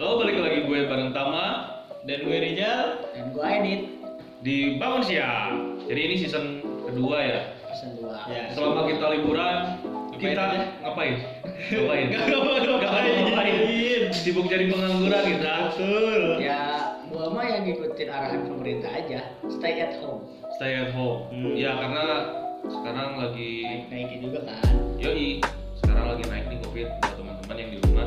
Oh balik lagi gue bareng Tama Dan gue Rizal dan gue edit di Bangun Siang. Jadi ini season kedua ya. season 2 Ya. Selama kita liburan Ngapain kita aja? ngapain? Ngapain? Gak ngapain Sibuk jadi pengangguran kita. Betul ya gua mah yang ngikutin arahan pemerintah aja stay at home Stay at home. Hmm. Ya karena sekarang lagi naik naikin juga kan yoi sekarang lagi naik nih covid buat teman-teman yang di rumah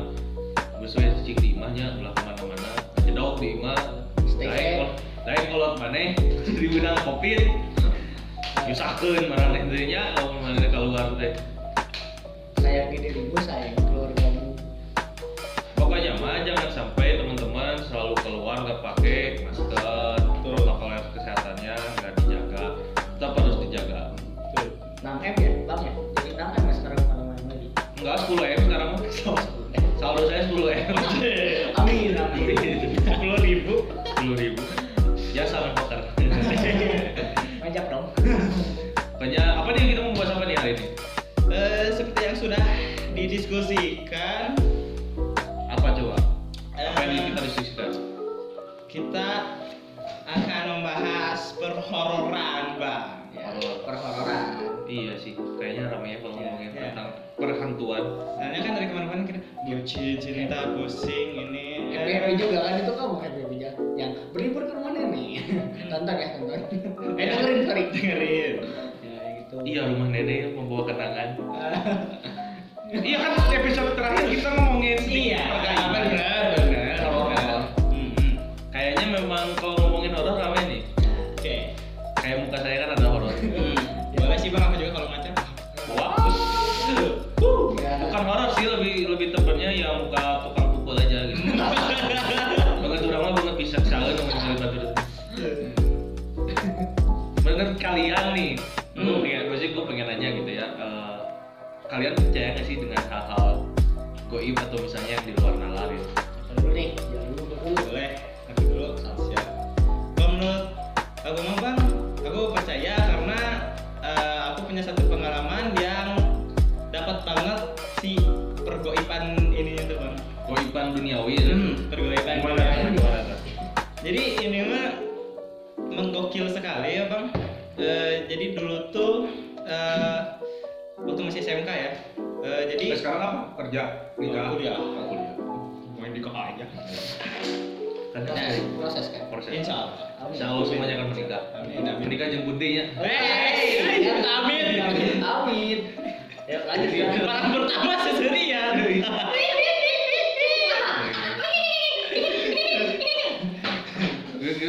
gue sudah cicik di imahnya ulah ke mana-mana. Jedok di imah kol- daek kolot maneh di benang covid nyusahkeun marane dirinya lamun maneh keluar teh. Sayangi dirimu sayang keluargamu pokoknya mah jangan sampai teman-teman selalu keluar nggak pakai masker. Protokol kesehatannya nggak dijaga. Tetap harus dijaga. 6 m ya bang ya? Jadi 6 m sekarang ke mana-mana lagi? Enggak 10 m saldo saya 10 m amin amin Sepuluh ribu 10 ribu ya sama poker ngajak dong Pokoknya apa nih kita mau bahas apa nih hari ini? Eh, Seperti yang sudah didiskusikan Apa coba? Apa yang Eh. kita diskusikan? Kita akan membahas perhororan bang ya Horor. perhororan Iya sih, kayaknya ramai ya kalau ngomongin iya. tentang perhantuan. Soalnya kan dari kemarin-kemarin kita bucin, cinta, pusing, ini. Happy happy juga kan itu kamu happy happy juga. Yang berlibur ke mana nih tonton ya tonton eh dengerin sorry. dengerin. Ya gitu. Iya, rumah nenek membawa kenangan. iya kan episode terakhir kita ngomongin Iya, pergainan. benar, goib atau misalnya yang di luar nalar gitu? Dulu nih ya dulu Boleh, aku dulu. Siap. Kalau menurut aku mah bang, aku percaya karena eh, aku punya satu pengalaman yang dapat banget si pergoipan ini itu bang. Goiban duniawi gitu. Hmm, pergoipan. Gimana? Gimana? tuh? Jadi ini mah menggokil sekali ya bang. Eh, jadi dulu tuh eh, waktu masih SMK ya. Eh, jadi Terus sekarang apa? Kerja? Nikah? Kuliah. Oh, kuliah. main di kok aja. Kan proses proses kan proses. Insya Allah. Insya Allah semuanya akan menikah. Amin, amin. Menikah jeung budenya. Hey, amin. amin amin ya lanjut ya Orang pertama seserian.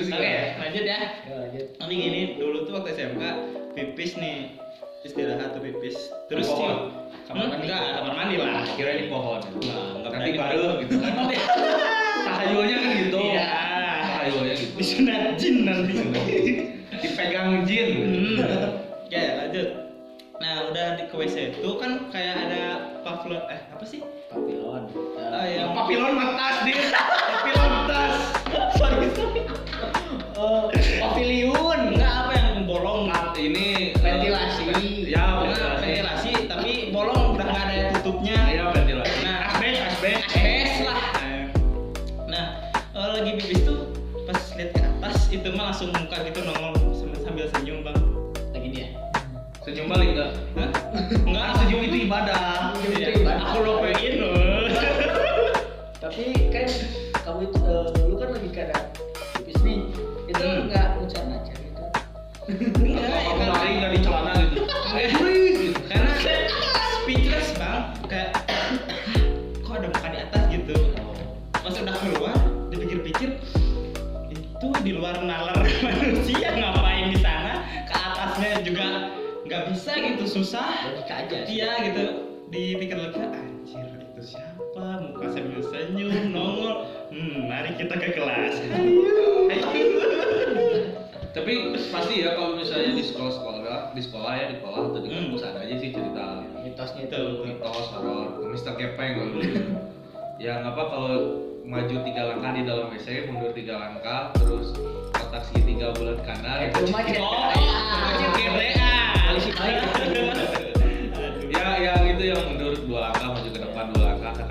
Oke, lanjut ya. Ya, lanjut Nanti gini, dulu tuh waktu SMK pipis nih istirahat tuh pipis. Terus sih, Kamar mandi. enggak, kamar mandi lah. Kira di pohon. Enggak, enggak Nanti baru gitu kan. Tahayulnya kan gitu. Iya. Tahayulnya gitu. Disunat jin nanti. Dipegang jin. Hmm. Ya, lanjut. Nah, udah di ke WC itu kan kayak ada pavlon eh apa sih? papilon Ah, yang Papilon matas dia. Papilon tas. sorry, sorry. oh pavilion ibadah. Aja iya gitu dipikir lagi anjir itu siapa muka sambil senyum nongol hmm mari kita ke kelas ayo ayo Tapi pasti ya kalau misalnya di sekolah-sekolah, di sekolah ya di sekolah atau di Hmm. kampus ada aja sih cerita mitosnya itu mitos horor Mister Kepeng dulu. yang apa kalau maju tiga langkah di dalam WC, mundur tiga langkah, terus kotak segitiga bulat kanan. itu mah cerita oh ya. Polisi baik.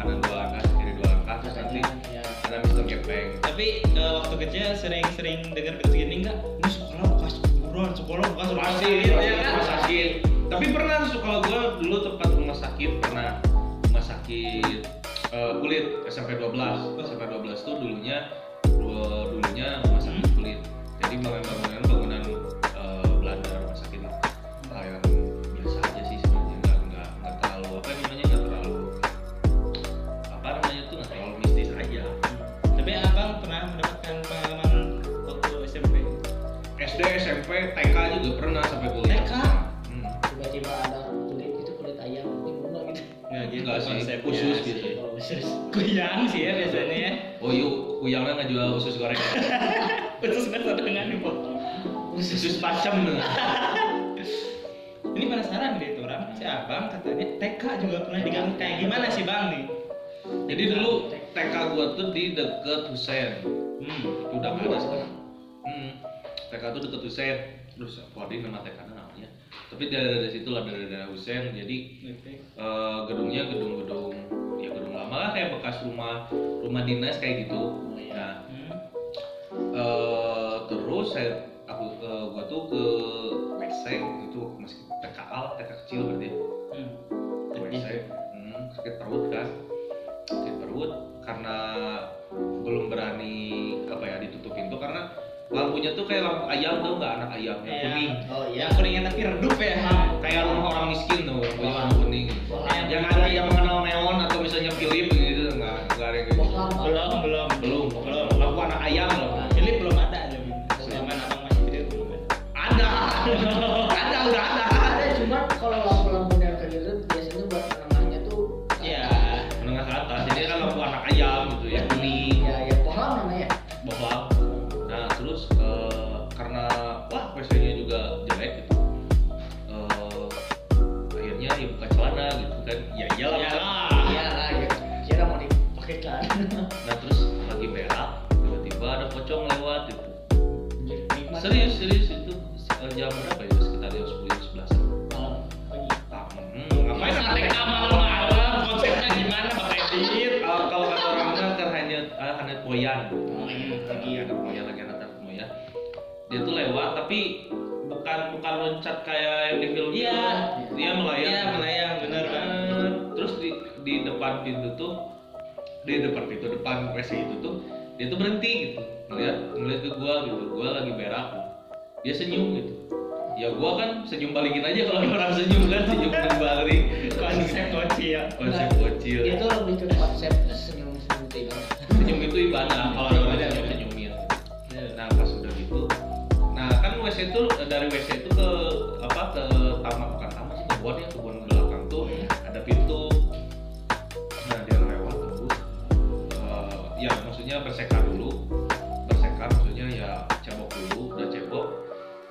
dua langah, ke kiri dua langkah, terus nanti ya ada Tapi eh, waktu kecil sering-sering dengar gitu gini enggak? Ini sekolah bekas kuburan, sekolah bekas rumah masih sakit, ya kan? rumah sakit. Tapi pernah tuh kalau gue dulu tempat rumah sakit pernah rumah sakit eh, kulit SMP 12 SMP 12 tuh dulunya dulu- dulunya rumah sakit kulit. Jadi bangunan-bangunan juga pernah sampai kuliah TK? Hmm. tiba-tiba ada kulit itu kulit ayam ini gimana gitu Nggak gitu Enggak sih, khusus sih. gitu. Serius. Kuyang sih ya biasanya ya. Oh yuk, kuyangnya nggak jual usus goreng. Khusus satu dengan dipotong. usus pacem. Ini penasaran gitu orang si abang katanya TK juga pernah diganggu kayak gimana sih bang nih? Jadi dulu TK gua tuh di deket Husein. Hmm. Itu udah nggak ada sekarang. Hmm. TK tuh deket Husein. Terus Fordin nama TK namanya. Tapi dari dari situ lah dari daerah Husein. Jadi eh, gedungnya gedung-gedung ya gedung lama lah kayak bekas rumah rumah dinas kayak gitu. Nah, Hmm. eh, terus saya aku eh, gua tuh ke WC itu masih TK al TK kecil berarti ya. Hmm. WC hmm, sakit perut kan sakit perut karena belum berani apa ya ditutup pintu karena lampunya tuh kayak lampu ayam tuh nggak? Anak ayam yang Iya. kuning. Oh iya. Yang kuningnya tapi redup ya. kayak rumah orang miskin tuh Wah. warna kuning. yang ada yang mengenal neon atau misalnya Philip terus eh, karena wah WC-nya juga jelek gitu. Eh, akhirnya ya buka celana gitu kan. Ya iyalah Ya lah. iya lah ya kira mau dipakai kan nah terus lagi berak tiba-tiba ada pocong lewat gitu. Serius serius itu jam berapa tapi bukan bukan loncat kayak yang di film Iya. itu. Dia melayang. Iya, melayang, bener, Bang. Eh, Terus di di depan pintu tuh di depan pintu depan WC itu tuh dia tuh berhenti gitu ngeliat ngeliat ke gua gitu gua lagi berak dia senyum gitu ya gua kan senyum balikin aja kalau orang senyum kan senyum kembali Konsep kocil. konsep bocil Dia tuh lebih ke konsep senyum senyum itu. senyum itu ibadah kalau WC itu dari WC itu ke apa ke taman bukan taman sih kebun ya kebun belakang tuh ada pintu. Nah dia lewat tuh Eh, ya maksudnya berseka dulu. Berseka maksudnya ya cebok dulu udah cebok.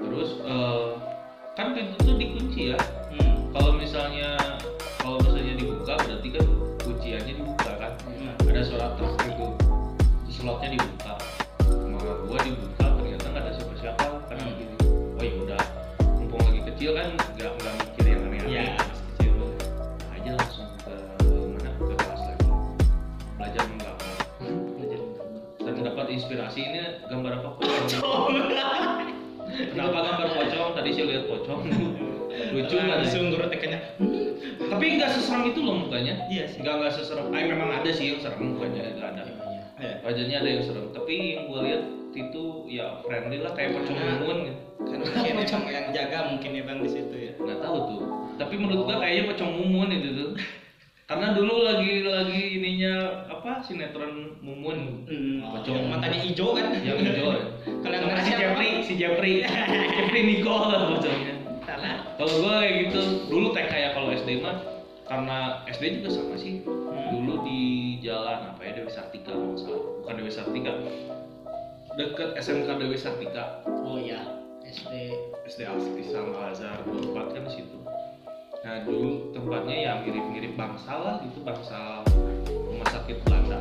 Terus eh, kan pintu tuh dikunci ya. Hmm. kalau misalnya tadi saya lihat pocong. Lucu kan Langsung guru TK-nya. tapi nggak seserem itu loh mukanya. Iya sih. nggak nggak seserem. Eh memang ada sih yang serem mukanya nggak ada. Iya. wajahnya ada yang serem. Tapi yang gue lihat itu ya friendly lah kayak pocong mumun gitu. Kan mungkin emang yang jaga mungkin ya bang di situ ya. nggak tahu tuh. Tapi menurut gue kayaknya pocong mumun itu tuh karena dulu lagi lagi ininya apa sinetron mumun Hmm. Pocong. Yang matanya hijau kan? yang hijau. Kalau yang sama merah si? Jeffrey si Jeffrey Jeffrey Nicole pocongnya Salah. kalau gue kayak gitu dulu TK ya kalau SD mah karena SD juga sama sih Hmm. dulu di jalan apa ya Dewi Sartika kalau nggak salah bukan Dewi Sartika deket SMK Dewi Sartika Oh iya, SD. SD Al-Islam Al-Azhar tempat kan di situ nah dulu tempatnya ya mirip-mirip bangsal lah gitu bangsal rumah sakit Belanda.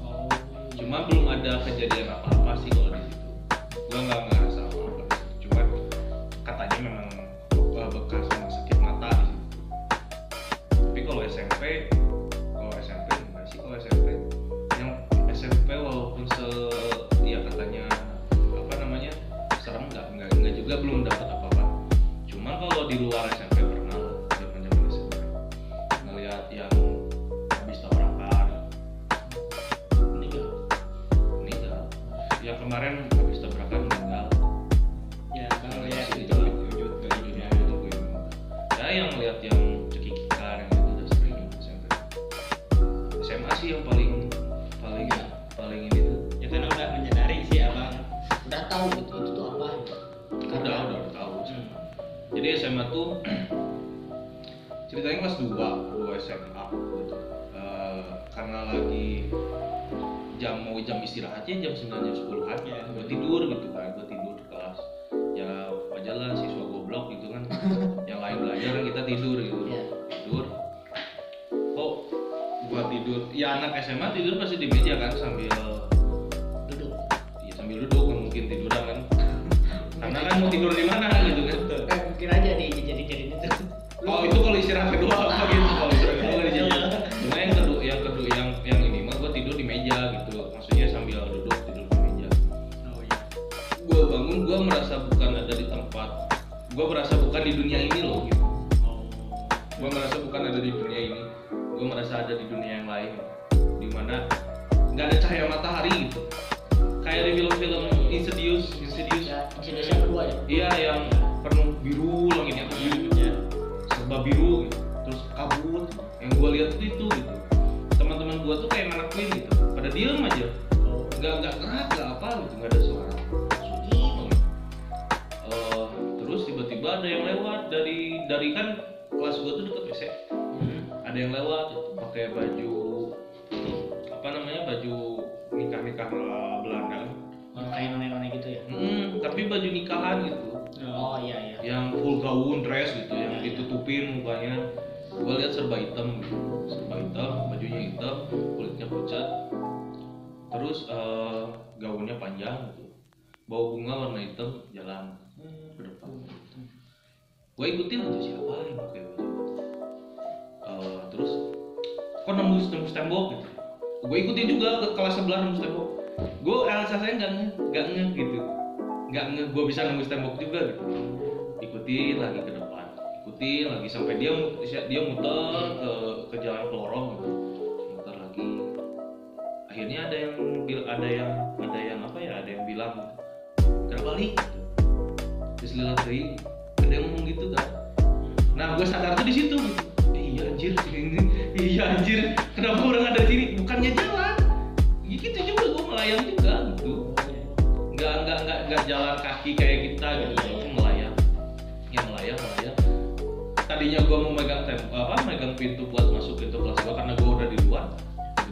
Oh. cuma belum ada kejadian apa-apa sih kalau di situ. Gua nggak diem aja. Oh nggak nggak gerak nggak apa gitu. Nggak ada suara. Sunyi banget Eh, terus tiba-tiba ada yang lewat dari dari kan kelas gue tuh deket WC. Hmm. ada yang lewat gitu, pakai baju apa namanya baju nikah nikah Belanda. Oh, kayak none-none gitu ya? Mm, tapi baju nikahan gitu. Oh iya iya. Yang full gaun dress gitu yang Ya, ya. ditutupin mukanya. Gue lihat serba hitam gitu. Serba hitam bajunya hitam kulitnya pucat terus eh, gaunnya panjang gitu. Bawa bunga warna hitam jalan ke depan. Gue ikutin aja siapa yang pakai baju. Eh, terus kok nembus nembus tembok gitu. Gue ikutin juga ke kelas sebelah nembus tembok. Gue alasannya nggak nge nggak nge gitu. Nggak nge gue bisa nembus tembok juga gitu. Ikutin lagi ke depan. Ikutin lagi sampai dia dia muter ke ke jalan ke lorong gitu. Muter lagi akhirnya ada yang bil ada yang ada yang apa ya ada yang bilang kenapa gitu. terus lihat lagi ada yang ngomong gitu kan nah gue sadar tuh di situ gitu. Iya anjir ini iya anjir kenapa orang ada sini? Bukannya jalan. Ya gitu juga gue melayang juga gitu. Nggak nggak nggak nggak jalan kaki kayak kita gitu. Iya, iya. melayang. Ya melayang melayang. Tadinya gua mau megang tem apa megang pintu buat masuk pintu kelas gua karena gua udah di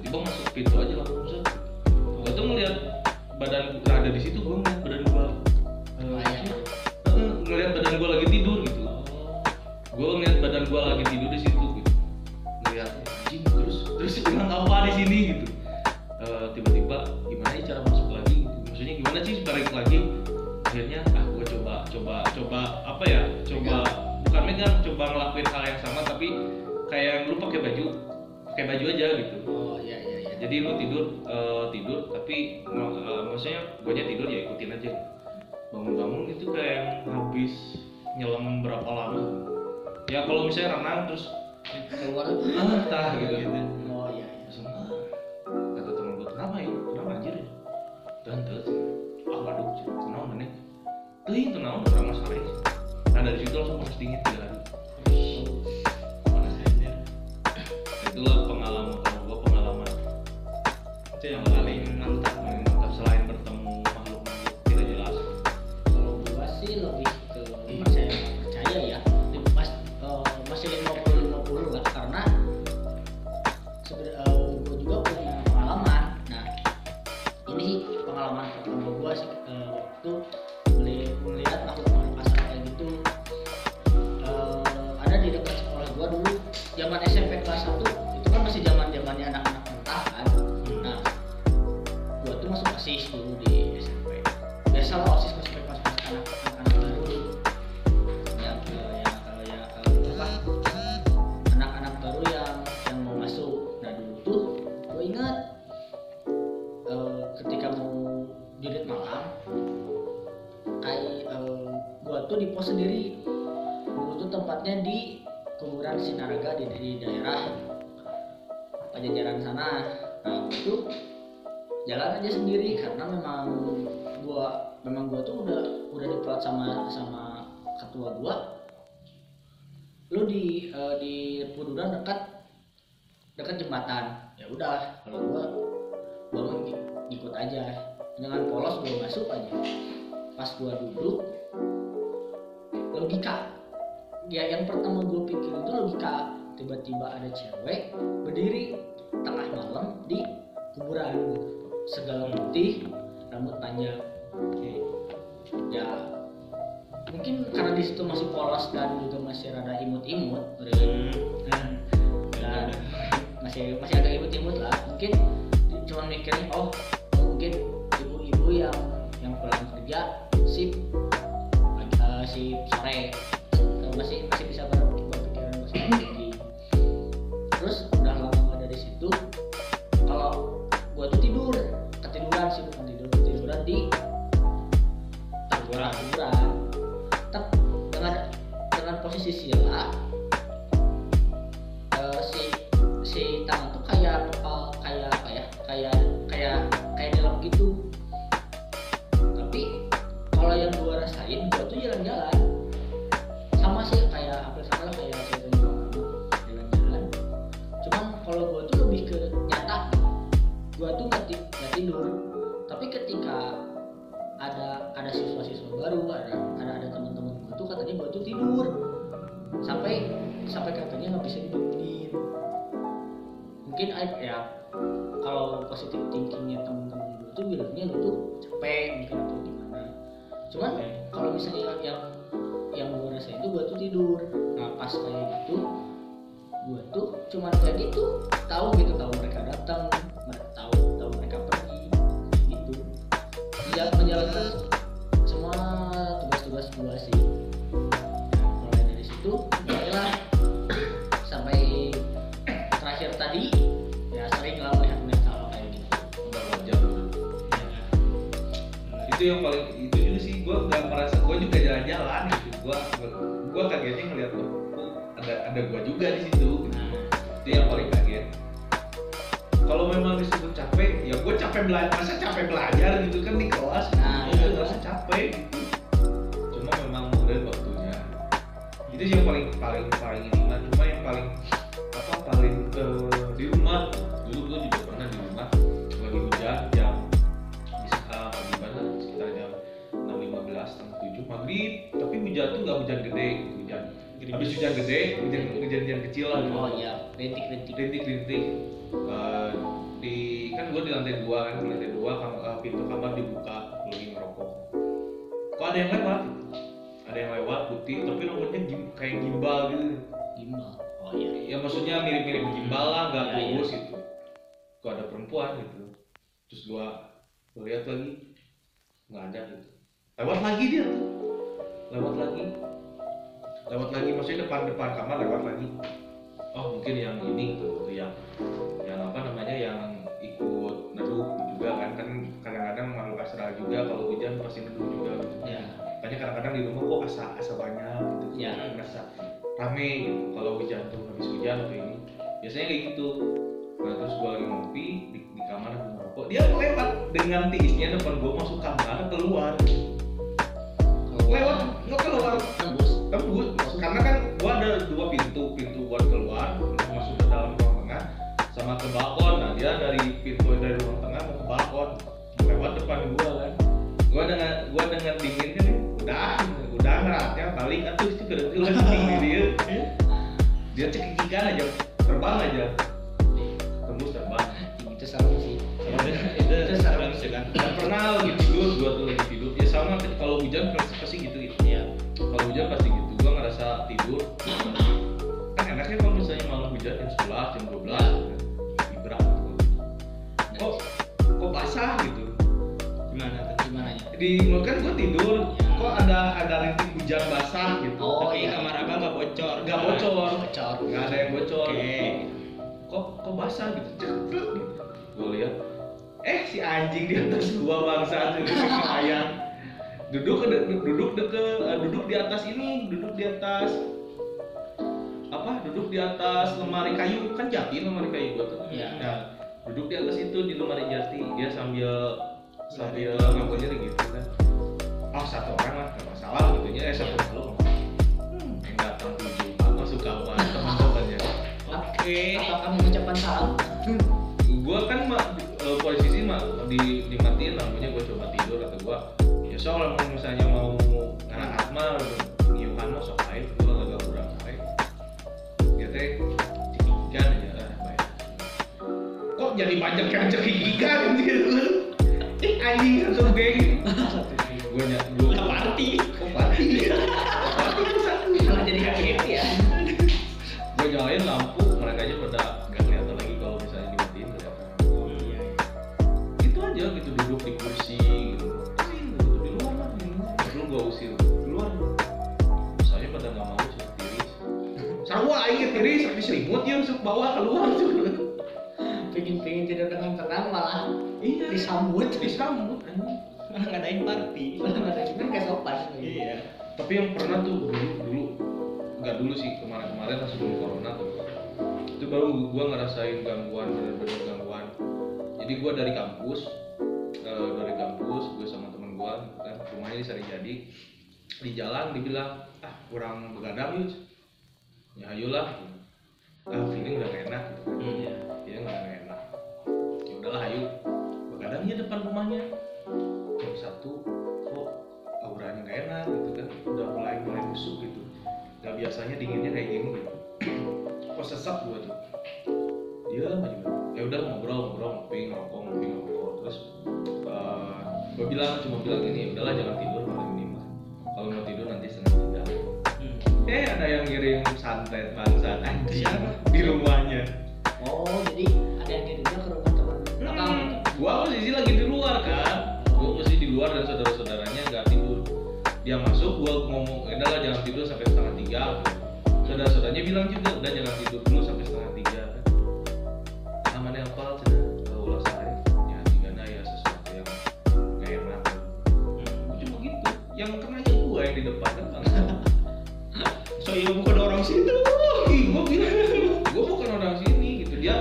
tiba-tiba masuk pintu aja langsung set gua tuh ngeliat badan gua ada di situ gua ngeliat badan gua eh, Melayang. eh, ngeliat badan gua lagi tidur gitu. Gua ngeliat badan gua lagi tidur di situ gitu. Ngeliat anjing terus terus bilang apa di sini? gitu. Eh, tiba-tiba gimana sih cara masuk lagi gitu. maksudnya gimana sih balik lagi? Akhirnya ah gue coba coba coba apa ya coba bukan megang coba ngelakuin hal yang sama tapi kayak lu pakai baju pakai baju aja gitu. Oh iya iya iya. Jadi lu tidur eh, tidur tapi eh, maksudnya gue tidur ya ikutin aja. Bangun-bangun itu kayak yang habis nyelam berapa lama. Ya kalau misalnya renang terus keluar. Ah tah gitu. Oh iya iya. Langsung ah kata temen gue kenapa ya? Kenapa anjir ya? Dan terus ah waduh kenapa nih tuh itu naon orang masalah. Nah dari situ langsung panas dingin 122 lu di uh, di Pegunungan dekat dekat jembatan. Ya udah kalau gua baru ikut aja. Dengan polos gua masuk aja. Pas gua duduk logika. Ya yang pertama gua pikir itu logika. Tiba-tiba ada cewek berdiri tengah malam di kuburan. Segala putih rambut panjang. Okay. ya mungkin karena di situ masih polos dan juga masih rada imut-imut Nah, dan masih masih agak imut-imut lah. Mungkin cuma mikirnya oh mungkin ibu-ibu yang yang pulang kerja sip pagi- eh, sip sore. Masih masih bisa ber- kayak kepal kayak apa ya kayak kayak kayak dalam gitu cuman kayak gitu perempuan gitu. Terus gua gua lihat lagi nggak ada gitu. Lewat lagi dia. Tuh lewat lagi. Lewat lagi maksudnya depan depan kamar lewat lagi. Oh mungkin yang ini tuh yang yang apa namanya yang ikut neduh juga kan kan kadang-kadang makhluk astral juga kalau hujan pasti neduh juga gitu. Ya. Makanya kadang-kadang di rumah kok asa asa banyak gitu. Ya. merasa rame gitu kalau hujan tuh habis hujan atau ini. Biasanya kayak gitu nah terus gua lagi ngopi di, di kamar lagi ngerokok. Dia lewat dengan tiisnya depan gua masuk kamar keluar. Lewat nggak keluar. Tembus. Tembus. Karena kan gua ada dua pintu pintu buat keluar masuk ke dalam ruang tengah sama ke balkon. Nah dia dari pintu dari ruang tengah ke balkon. Lewat depan gua kan. Gua dengan gua dengan dingin kan udah udah ngeratnya. Balik atuh itu ke di dia. Dia cekikikan aja terbang aja kan lagi tidur gua tuh lagi tidur. Ya sama kalau hujan pasti pasti gitu gitu. Ya kalau hujan pasti gitu. Gua ngerasa tidur. Kan enaknya kalau misalnya malam hujan jam 11 jam 12 Ya. lebih berat kok kok basah gitu? Gimana? Tuh gimana ya? Di kan gua tidur. Ya. kok ada ada rintik hujan basah gitu? Oh, tapi iya. kamar abang nggak bocor. Nggak bocor. Bocor nggak ada yang bocor. Oke. Kok kok basah gitu? Ceklek gitu. Gue lihat eh si anjing di atas gua bangsa ayam duduk de- duduk deket eh, duduk di atas ini duduk di atas apa duduk di atas lemari kayu. Kan jati lemari kayu gua tuh. Iya. nah duduk di atas itu di lemari jati. Dia sambil sambil ngakunya gitu kan. Oh satu orang lah nggak masalah gitu ya. Eh satu makhluk hmm, yang datang tujuh apa suka sama teman-temannya. Oke. Apakah mengucapkan salam? gua kan posisi mah di dimatiin lampunya gua coba tidur atau gua ya soal kalau misalnya mau ngangkat mah nyiuhan mah sok aja gua agak kurang baik ya teh cekikikan aja ah baik. Kok jadi banyak yang cekikikan gitu anjing satu geng. Gua nyak gua Udah party. kok party aing tiris tapi selimut ya masuk bawah keluar tuh Pengen pengen tidur dengan tenang malah iya disambut. disambut. Malah ngadain party. Malah nggak ada kan kayak sopan. Iya. tapi yang pernah tuh dulu dulu nggak dulu sih kemarin-kemarin pas sebelum corona tuh itu baru gua ngerasain gangguan bener-bener gangguan jadi gua dari kampus eh, dari kampus gue sama temen gua gitu kan rumahnya di Sarijadi di jalan dibilang ah kurang begadang yuk ya ayolah. Ah feeling udah gak enak gitu. Kan Iya. dia nggak ada enak. Ya udahlah ayo. Begadangnya depan rumahnya. Jam satu kok auranya nggak enak gitu kan. Udah mulai mulai busuk gitu. Nggak biasanya dinginnya kayak gini gitu. Kok sesak gua tuh. Dia aja ya udah ngobrol ngobrol ngopi ngerokok ngopi ngerokok terus eh, gua bilang cuma bilang gini udahlah jangan tidur malam ini mah kalau mau tidur nanti Hmm. Eh ada yang ngirim santet bangsat anjing Siapa? di rumahnya. Oh jadi ada yang kirimnya ke rumah teman. Hmm, gua posisi lagi di luar kan gua posisi di luar dan saudara-saudaranya nggak tidur. Dia masuk gua ngomong udah lah jangan tidur sampai setengah tiga. Saudara-saudaranya bilang juga udah jangan tidur dulu sampai iya bukan orang situ. Ih, gua bilang gua bukan orang sini gitu dia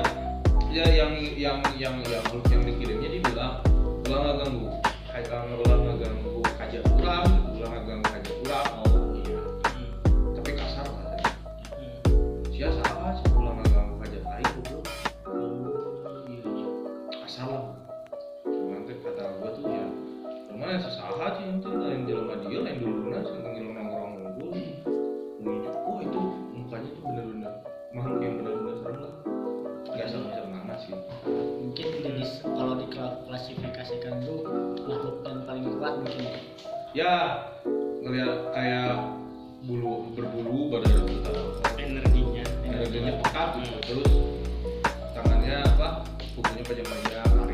ya yang yang yang yang yang dikirimnya dia bilang ulang nggak ganggu ya ngeliat kayak bulu berbulu badan kita Energinya. energinya pekat gitu terus tangannya apa? Kukunya panjang-panjang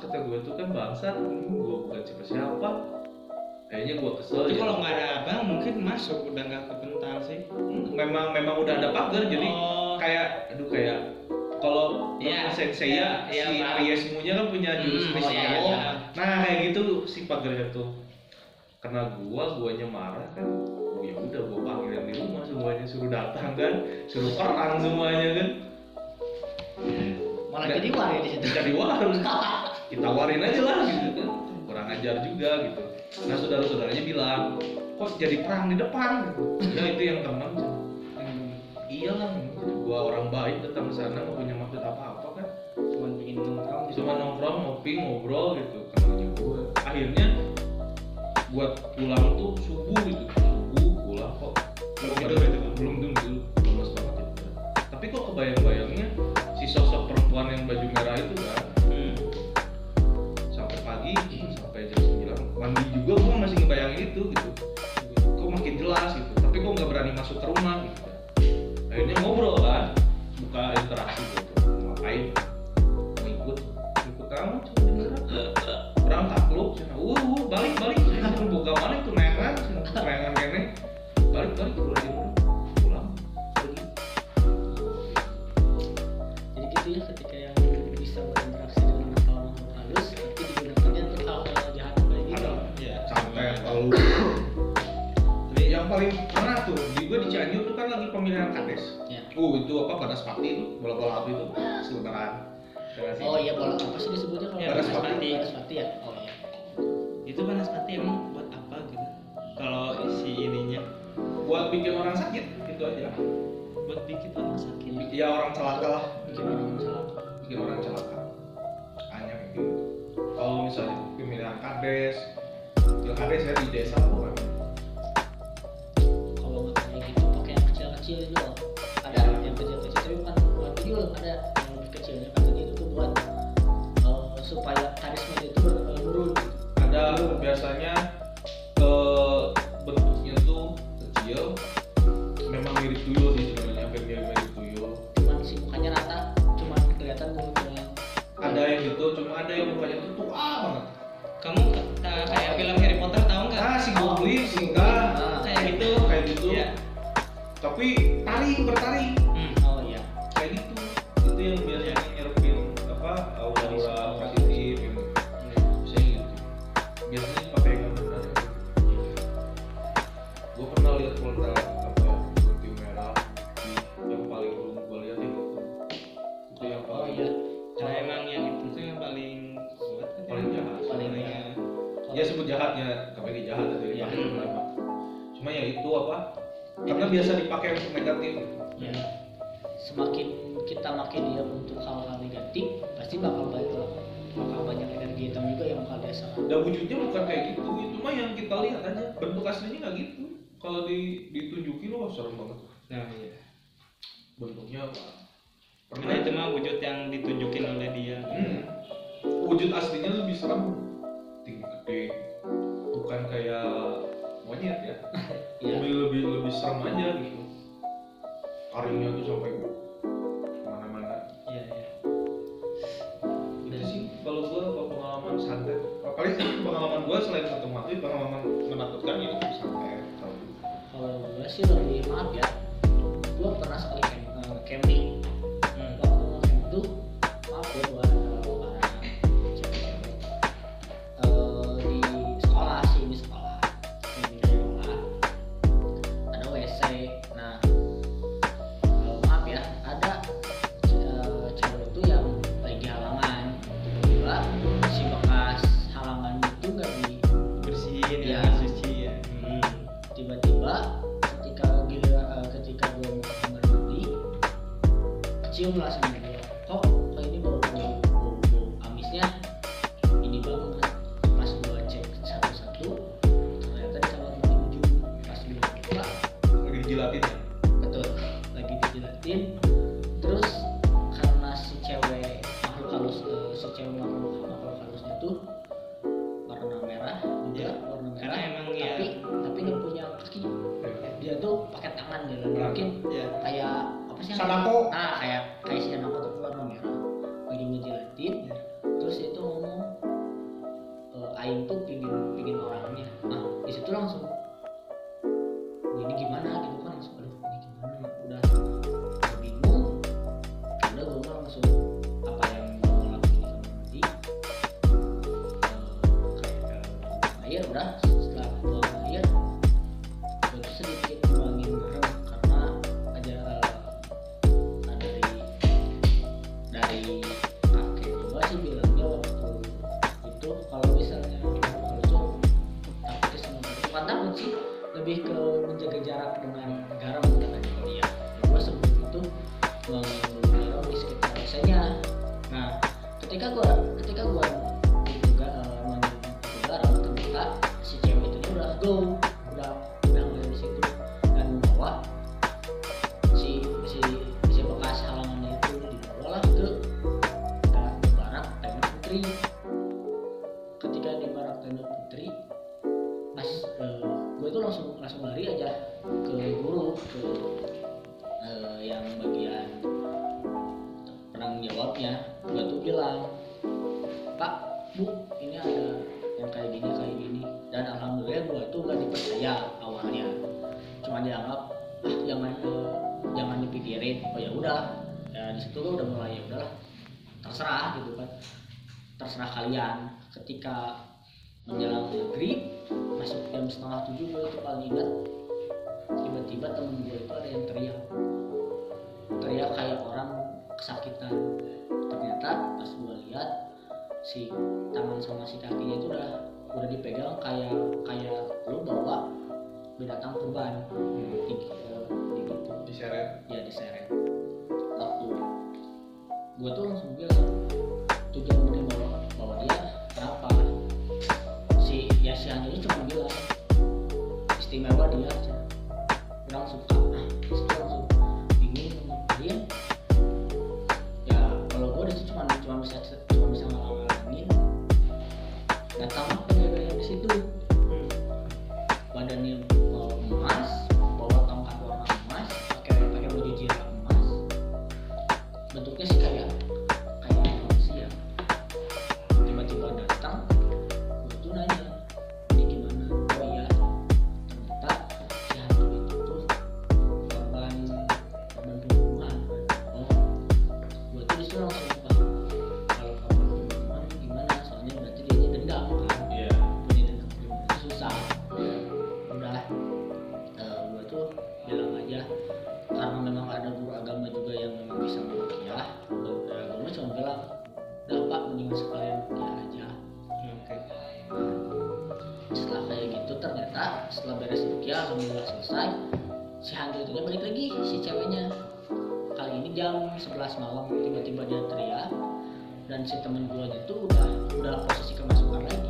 kata gua tuh kan bangsat gua bukan siapa siapa kayaknya gua kesel Tapi ya. kalau nggak ada abang mungkin masuk udah nggak kebental sih. Hmm, memang memang udah ada pagar jadi Oh. kayak aduh kayak kalau Iya, sensei ya iya, si. Aries Munya kan punya jurus Hmm, oh, Krishna. iya, iya. nah kayak gitu si pagarnya tuh karena gua guanya marah kan oh ya udah gua panggilin di rumah semuanya suruh datang kan suruh perang semuanya kan Malah Dan- jadi wari di situ. jadi warung kita warin aja lah gitu kan. Kurang ajar juga gitu. Nah saudara-saudaranya bilang kok jadi perang di depan? Gitu ya itu yang teman iya lah gua orang baik datang ke sana nggak punya maksud apa-apa kan. Cuman bikin nongkrong. cuma nongkrong ngopi ngobrol gitu. Kenalnya gue akhirnya buat pulang tuh subuh gitu. Subuh pulang kok. Belum tidur gitu, Bang? belum tidur banget itu. Tapi kok kebayang-bayangnya si sosok perempuan yang baju merah itu masih ngebayangin itu gitu. Kok makin jelas gitu. Tapi kok nggak berani masuk ke rumah gitu. Akhirnya ngobrol kan. Buka interaksi gitu. Ngapain? Mau ikut ikut kamu lu cina uh, uh balik balik. Cina boga mana itu nengan cina nengan balik balik pulang. Aja pulang jadi gitu ya ketika paling pernah tuh di gue di Cianjur tuh kan lagi pemilihan kades. Ya uh itu apa pada sepati itu bola bola api itu sebenarnya oh iya bola apa sih disebutnya kalau Ya, Banaspati. Banaspati Banaspati ya? Oh iya. Itu banaspati emang buat apa gitu? Kalau si ininya? Buat bikin orang sakit gitu aja. Buat bikin orang sakit. ya orang celaka lah. Bikin orang salah bikin orang celaka. Hanya kayak gitu. Kalau misalnya pemilihan kades ya kades ya di desa bukan itu loh ada yang kecil-kecil tapi bukan buat video ada yang lebih kecilnya katanya itu tuh buat eh, supaya karisma itu eh, menurun. Ada biasanya biasa dipakai untuk negatif. Ya. Semakin kita makin diam untuk hal-hal negatif pasti bakal banyak bakal banyak energi hitam juga yang bakal dia serap. Dan wujudnya bukan kayak gitu itu mah yang kita lihat aja. Bentuk aslinya nggak gitu. Kalau di ditunjukin wah serem banget. Nah, iya. bentuknya apa Karena itu mah wujud yang ditunjukin oleh dia. Hmm. wujud aslinya lebih serem. Tinggi gede. Bukan kayak monyet ya. Ya lebih lebih lebih serem aja. Gitu taringnya tuh sampai ke mana-mana. Iya, iya. itu sih kalau gua kalau pengalaman santet paling pengalaman gua selain ketemu hantu pengalaman menakutkan ya santet. Satu kalau gue sih lebih maaf ya di situ gue udah mulai ya udahlah. Terserah gitu kan. Terserah kalian. Ketika menjelang maghrib masuk jam setengah tujuh gue itu paling ingat tiba-tiba temen gue itu ada yang teriak. Teriak kayak orang kesakitan. Ternyata pas gue lihat si tangan sama si kakinya itu udah udah dipegang kayak kayak lu bawa binatang kurban. Di, eh, di gitu diseret. Ya diseret. Waktu gue tuh langsung bilang tujuan gue bawa bawa dia. Kenapa? Si ya si ini cuma bilang istimewa dia dan si temen gue itu udah udah posisi kemasukan lagi.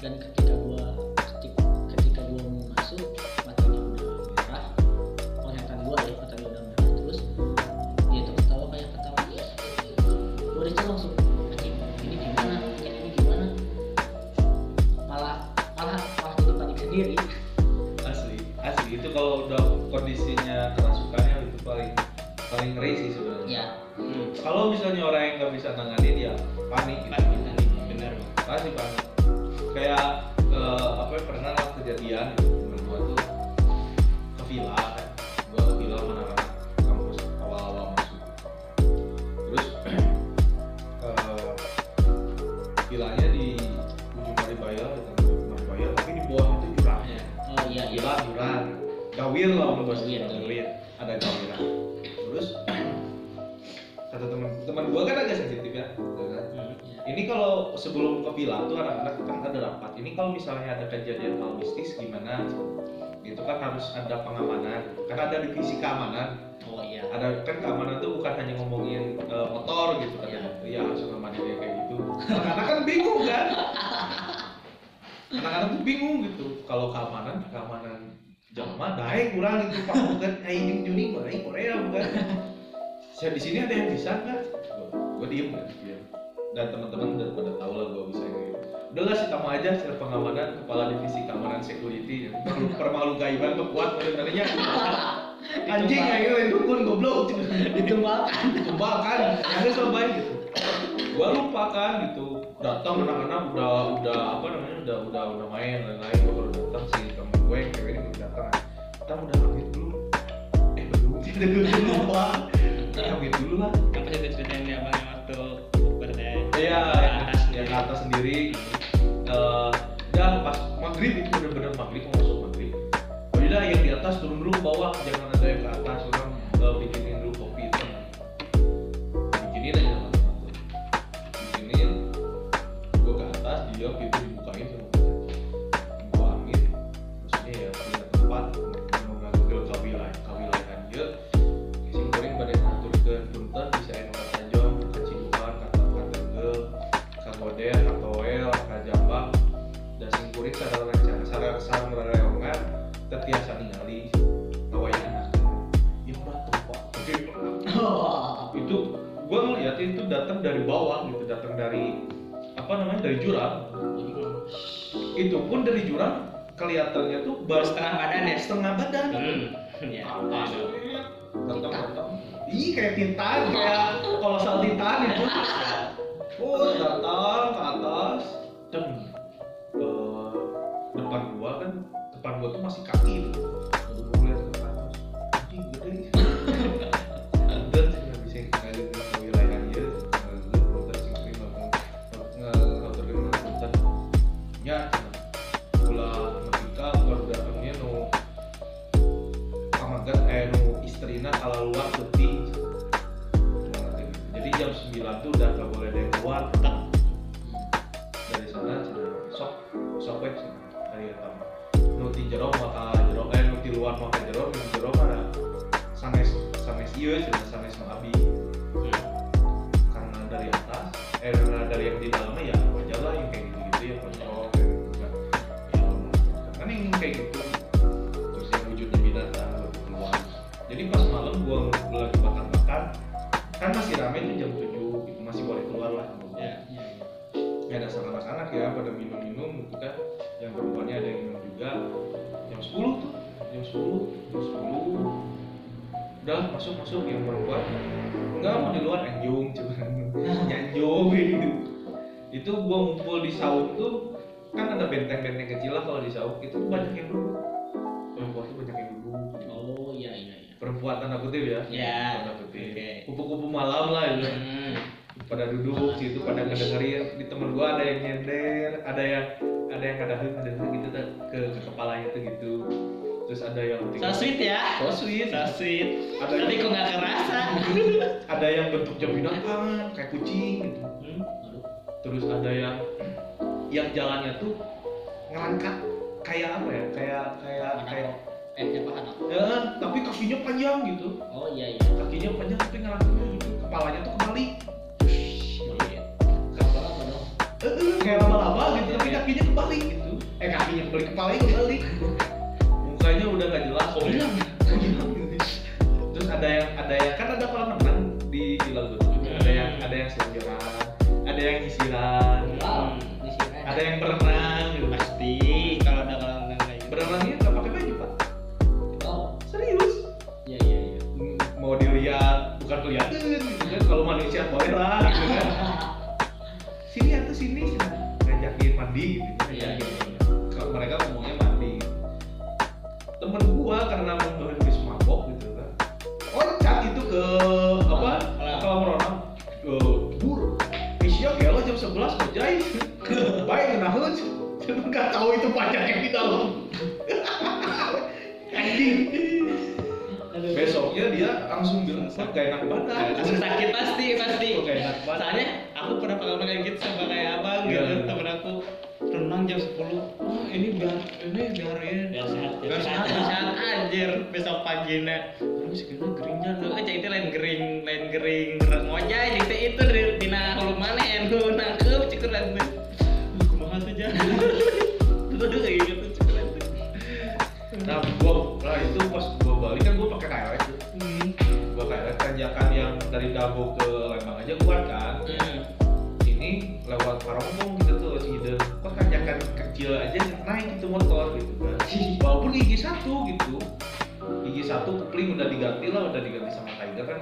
Dan ketika gua ketika, ketika gua mau masuk matanya udah merah penglihatan gua ya matanya udah merah terus dia tuh ketawa kayak ketawa. Gua di situ langsung anjing ini gimana? Anjing ini gimana? Malah malah malah jadi panik sendiri. Asli asli. Itu kalau udah kondisinya kerasukannya itu paling paling ngeri itu kan harus ada pengamanan. Kan ada divisi keamanan. Oh iya. Ada kan keamanan tuh bukan hanya ngomongin eh, motor gitu kan. Iya. iya langsung ngamanin dia kayak gitu. Anak-anak kan bingung kan? Anak-anak tuh bingung gitu. Kalau keamanan keamanan Jalma dae kurang itu pak. Bukan aing Juni baik Korea bukan. Saya di sini ada yang bisa nggak? Gue diem kan dan teman-teman udah pada tahu lah gue bisa yang gitu udahlah si tamu aja si pengamanan kepala divisi keamanan security. Perlu permalu gaiban tuh kuat sebenarnya. Anjing kayak gitu itu pun goblok. Ditumbalkan kembangkan ada coba gitu gua lupa kan gitu. Datang anak-anak udah udah apa namanya udah udah udah main lain-lain. Gua baru datang si temen gue yang cewek ini baru datang kita udah pamit dulu. Eh belum tidak dulu lupa kita pamit dulu lah. Apa sih ceritain ya bang yang waktu berde iya Ke atas sendiri. Eh, dan pas maghrib itu bener-bener maghrib mau masuk maghrib. Udah yang di atas turun dulu bawah. Jangan ada yang ke atas orang eh, bikinin dulu kopi itu. Bikinin aja sama teman gue bikinin gue ke atas dia pintu terbiasa ningali ngawaya anak ya udah tuh pak. Itu gua ngeliat itu datang dari bawah gitu datang dari apa namanya dari jurang. Itu pun dari jurang kelihatannya tuh baru setengah badan ya? setengah badan. Hmm. ya. Datang ih kayak tintan kayak kalau sal tintan itu. Oh datang tuh masih kaki cenah sanes nu abi. Karena dari atas eh karena dari yang di dalamnya ya wajar lah yang kayak gitu-gitu ya kocok kayak gitu kan. Ya kan yang kayak gitu. Terus yang wujudnya binatang keluar jadi pas malam gua lagi makan-makan kan masih rame tuh jam 7 gitu. Masih boleh keluar lah. Ya ya ada sama anak-anak ya pada minum-minum gitu kan. Yang perempuannya ada yang minum juga. Jam 10 tuh jam 10 jam 10 udah masuk masuk yang perempuan. Enggak mau di luar anjung cuman. Nyanjung gitu itu gua ngumpul di saung tuh kan ada benteng-benteng kecil lah kalau di saung itu banyak yang duduk. Perempuan tuh banyak yang duduk. Oh iya iya iya. Perempuan tanda kutip ya. Ya, tanda kutip. oke. kupu-kupu malam lah gitu hmm. pada duduk situ pada ngedengerin. Di temen gua ada yang nyender ada yang ada yang ngadahin ngadahin gitu ke, ke kepalanya tuh gitu terus ada yang so sweet ya? So sweet. So sweet. Ada tapi yang- kok nggak kerasa? Ada yang bentuknya binatang kayak kucing gitu. Hmm. terus ada yang yang jalannya tuh ngerangkak kayak apa ya? Kayak kayak kayak eh siapa anak ya tapi kakinya panjang gitu. Oh iya iya. Kakinya panjang tapi ngerangkaknya gitu. Kepalanya tuh kebalik apa dong? Eh, eh, kayak laba-laba gitu tapi kakinya kebalik gitu. Eh kakinya kebalik kepalanya kebalik udah gak jelas oh hilang terus ada yang ada yang gak enak langsung sakit pasti pasti. Gak enak badan soalnya aku pernah pengalaman kayak gitu sama kayak abang Iya. gitu. temen aku renang jam 10 oh ini biar ini biar ini biar sehat biar sehat. biar sehat. Anjir besok paginya terus kena geringan lo aja itu lain gering lain gering. Ngojay jadi itu di dina hulu mana enu nangkep? Cukup lantu kumaha tuh tuh diganti lah udah diganti sama Tiger kan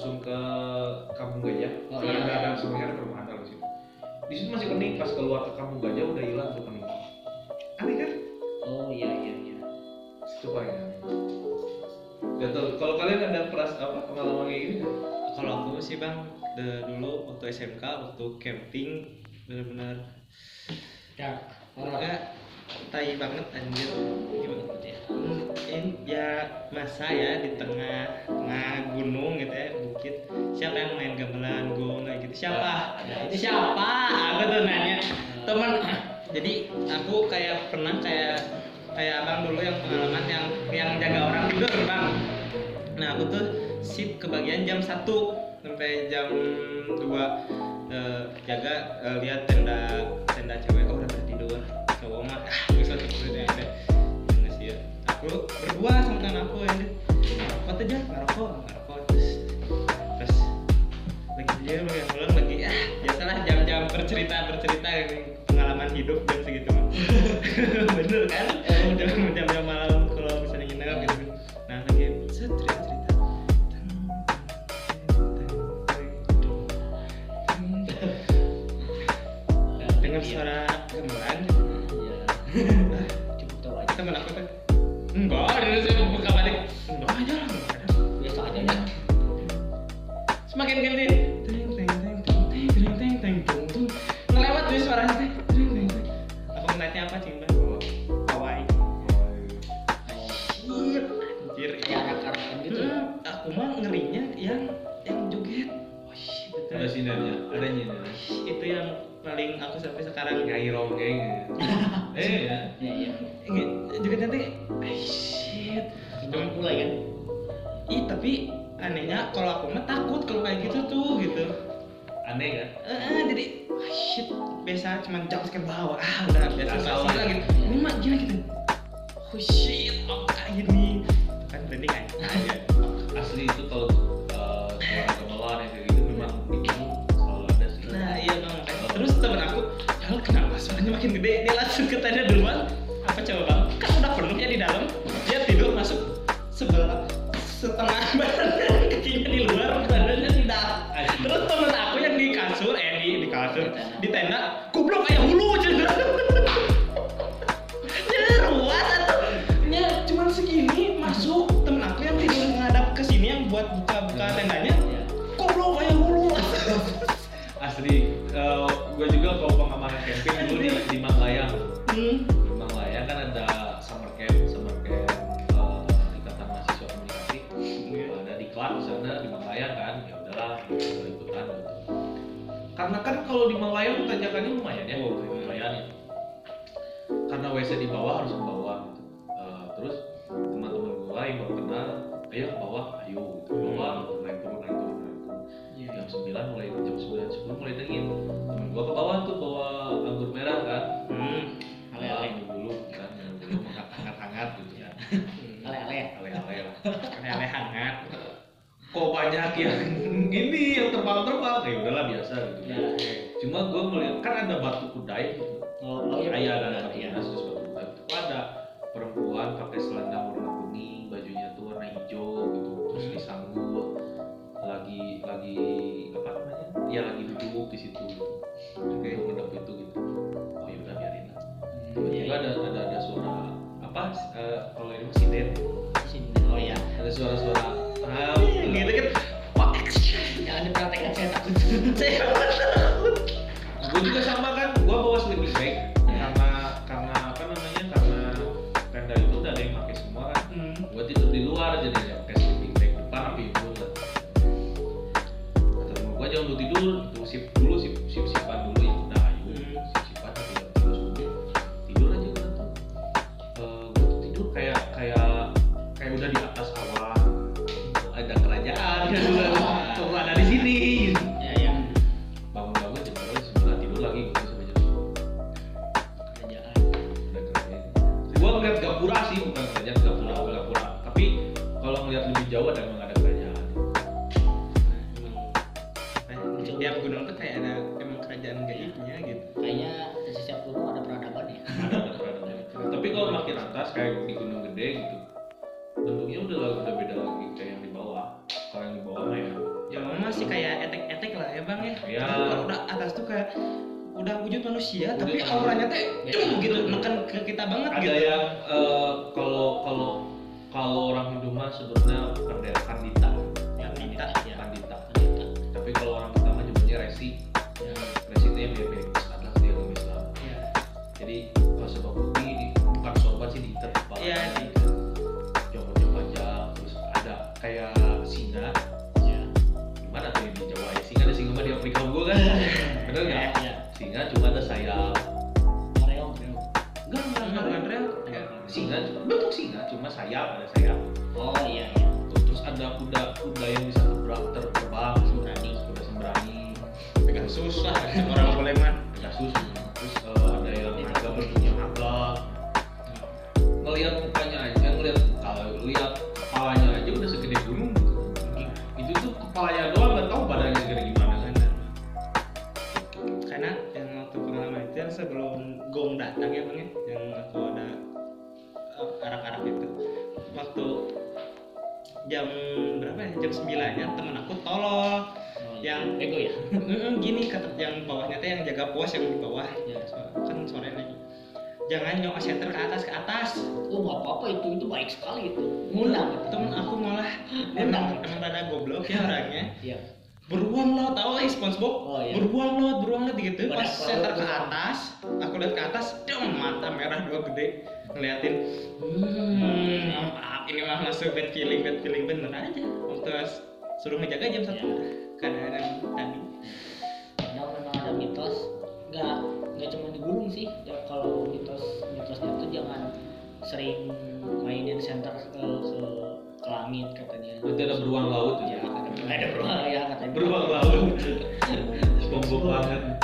langsung ke kampung gajah. Oh, iya. ada ada semuanya ada perumahan di situ. Di situ masih pening pas keluar ke kampung gajah udah hilang tuh pening. Aneh kan? Oh iya iya iya. Itu paling aneh Ya, tuh, kalau kalian ada peras apa pengalaman kayak gini kalau aku sih bang de- dulu waktu SMK waktu camping benar-benar ya orangnya tai banget anjir. Gimana tuh ya masa ya di tengah tengah gunung gitu ya siapa yang main gamelan? Gong kayak gitu. Siapa? Itu. siapa? Aku tuh nanya. Teman jadi aku kayak pernah kayak kayak abang dulu yang pengalaman yang yang jaga orang tidur bang. Nah aku tuh sip kebagian jam 1 sampai jam 2 eh, jaga eh, lihat tenda tenda cewek oh udah tidur. Cowok mah ah bisa tidur deh deh. Nggak sih ya. Aku berdua sama teman aku deh ngerokok aja ngerokok dia lagi pulang lagi. Ah biasalah jam-jam bercerita bercerita pengalaman hidup jam segitu. Bener kan? Jam paling aku sampai sekarang. Nyai ronggeng eh ya jogetnya teh eh, shit. Cuman pula kan. Ih tapi anehnya kalau aku mah takut kalau kayak gitu tuh gitu. aneh kan? Eh, jadi shit. Biasa cuma jam ke bawah. Ah udah biasa lah gitu. Ini mah gila gitu. Oh shit, Tenda duluan. Apa coba bang? Kan udah penuh ya di dalam. Dia tidur masuk sebelah setengah badannya kakinya di luar badannya di dalam. Terus temen aku yang di kasur, eh di, di kasur, di tenda, kalau di Manglayang tanjakannya lumayan ya Oh, lumayan ya karena WC di bawah harus ke bawah gitu. Uh, terus teman-teman gue yang baru kenal ayo ke bawah ayo kok banyak yang ini yang terbang-terbang? Ya udahlah biasa gitu. Ya. cuma gua melihat kan ada batu kudai gitu. Oh, iya. ayah benar, batu iya. terus batu kudai. Itu ada perempuan pakai selendang warna kuning bajunya tuh warna hijau gitu terus Hmm. disanggul lagi lagi apa namanya? Ya lagi duduk di situ gitu. Kayak ngedap itu gitu. Oh ya udah biarin lah. Hmm, iya, tiba-tiba ada ada ada suara apa eh, kalau ini masih dead Sini. Oh iya. ada suara-suara ah, Gitu kan. Wah, Jangan dipraktekkan saya takut. saya gue juga sama kan gue bawa sleeping bag atas kayak di gunung gede gitu bentuknya udah udah beda lagi kayak yang di bawah kalau yang di bawah mah ya Ya masih kayak etek-etek lah ya bang ya. Tapi Kalau udah atas tuh kayak udah wujud manusia, Wujud tapi auranya teh Ya. cum gitu, neken ke kita banget ada gitu. yang eh, kalau kalau kalau orang Hindu mah sebutnya pendeta pandita Pandita, ya. pandita Pendeta. tapi kalau orang kita mah nyebutnya resi Ya. resi itu yang mirip sayap ada sayap. Oh iya iya. Terus ada kuda kuda yang bisa terbang terbang Sembrani. kuda sembrani Pegasus lah orang boleh mah. Pegasus terus eh, ada yang naga bentuknya naga ngelihat mukanya aja ngelihat kalau lihat kepalanya aja udah segede gunung. Itu tuh kepalanya doang nggak tahu badannya segede gimana. Kan karena yang waktu pengalaman itu yang sebelum gong datang ya bang ya? Yang aku ada uh, arak-arak itu waktu jam berapa ya? Jam 9 nya temen aku tolol. Oh, yang ego ya? "Mm, gini kata yang bawahnya teh yang jaga pos yang di bawah. Ya kan suaranya lagi jangan nyok center ke atas ke atas. Oh nggak apa-apa itu itu baik sekali itu. Ngundang temen aku malah emang emang rada goblok ya orangnya. Iya. Beruang lo tau lah SpongeBob. Oh, iya. beruang lo beruang lo gitu. Pada pas center ke atas aku lihat ke atas dong mata merah dua gede. Ngeliatin hmm maaf ini mah masuk bad feeling bad feeling bener aja. Waktu suruh ngejaga jam satu. Ya. keadaan tadi. Kadang memang ada mitos. Nggak nggak cuma di gunung sih. Ya, kalau mitos mitosnya tuh jangan sering mainin center ke ke, ke langit katanya. Berarti ada beruang laut ya? Ada ada beruang ya katanya. Beruang laut. SpongeBob banget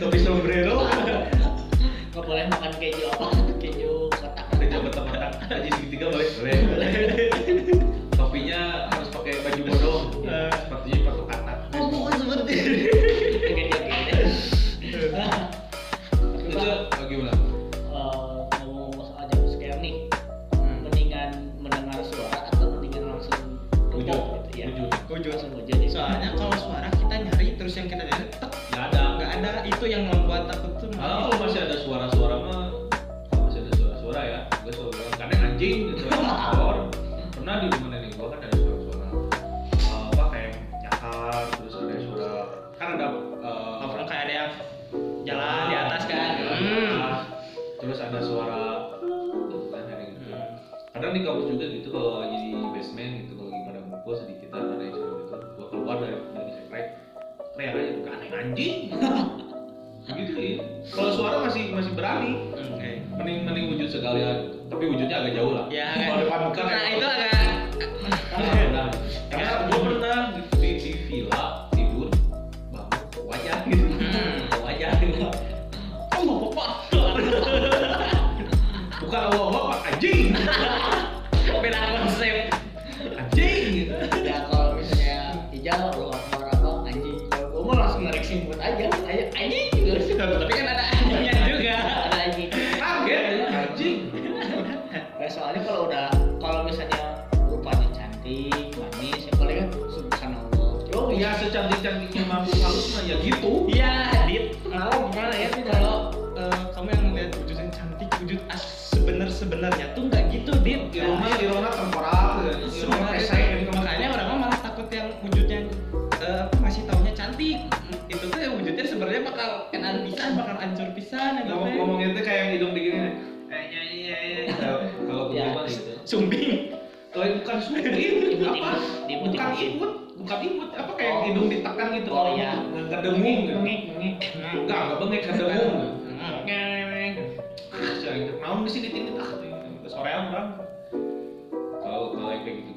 topi sombrero. Nggak boleh makan keju apa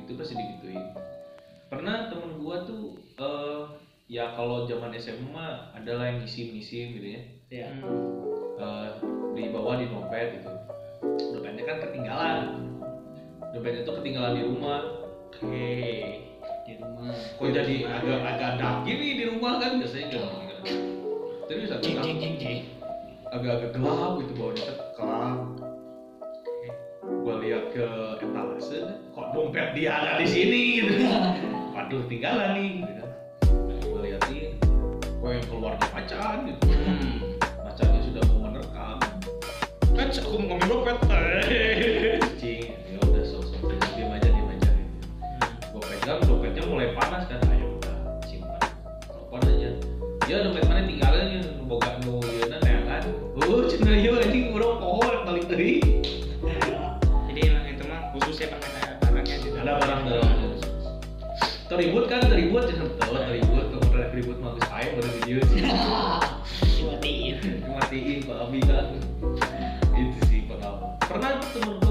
gitu-gitu pasti digituin. Pernah temen gua tuh eh ya kalau zaman SMA mah adalah yang ngisim-ngisim gitu ya. ya Eh, di bawah di dompet gitu. Dompetnya kan ketinggalan. Dompetnya tuh ketinggalan di rumah. Oke. di rumah. Kok jadi agak agak dark gini di rumah kan? Biasanya kan terus agak agak-agak gelap gitu bawa dompet kelam gua lihat ke etalase kok dompet dia ada di sini? Gitu waduh tinggalan nih gitu kan. Gua liatin kok yang keluarnya macan gitu. Hmm. sudah mau menerkam. Kan aku mau ngomong dompet. cing ya udah sok-sok diam aja diam aja gitu. Gua pegang dompetnya mulai panas kan. Ayo udah simpan. Telepon aja. Ya dompet mana tinggalin? Ya boga nu ieu na neangan oh cenah ieu anjing urang pohon balik deui orang dalam teribut kan teribut jangan tahu teribut kemudian mau bagus air baru video sih. Dimatiin. Dimatiin pak Abi kan. Itu sih pernah pernah temen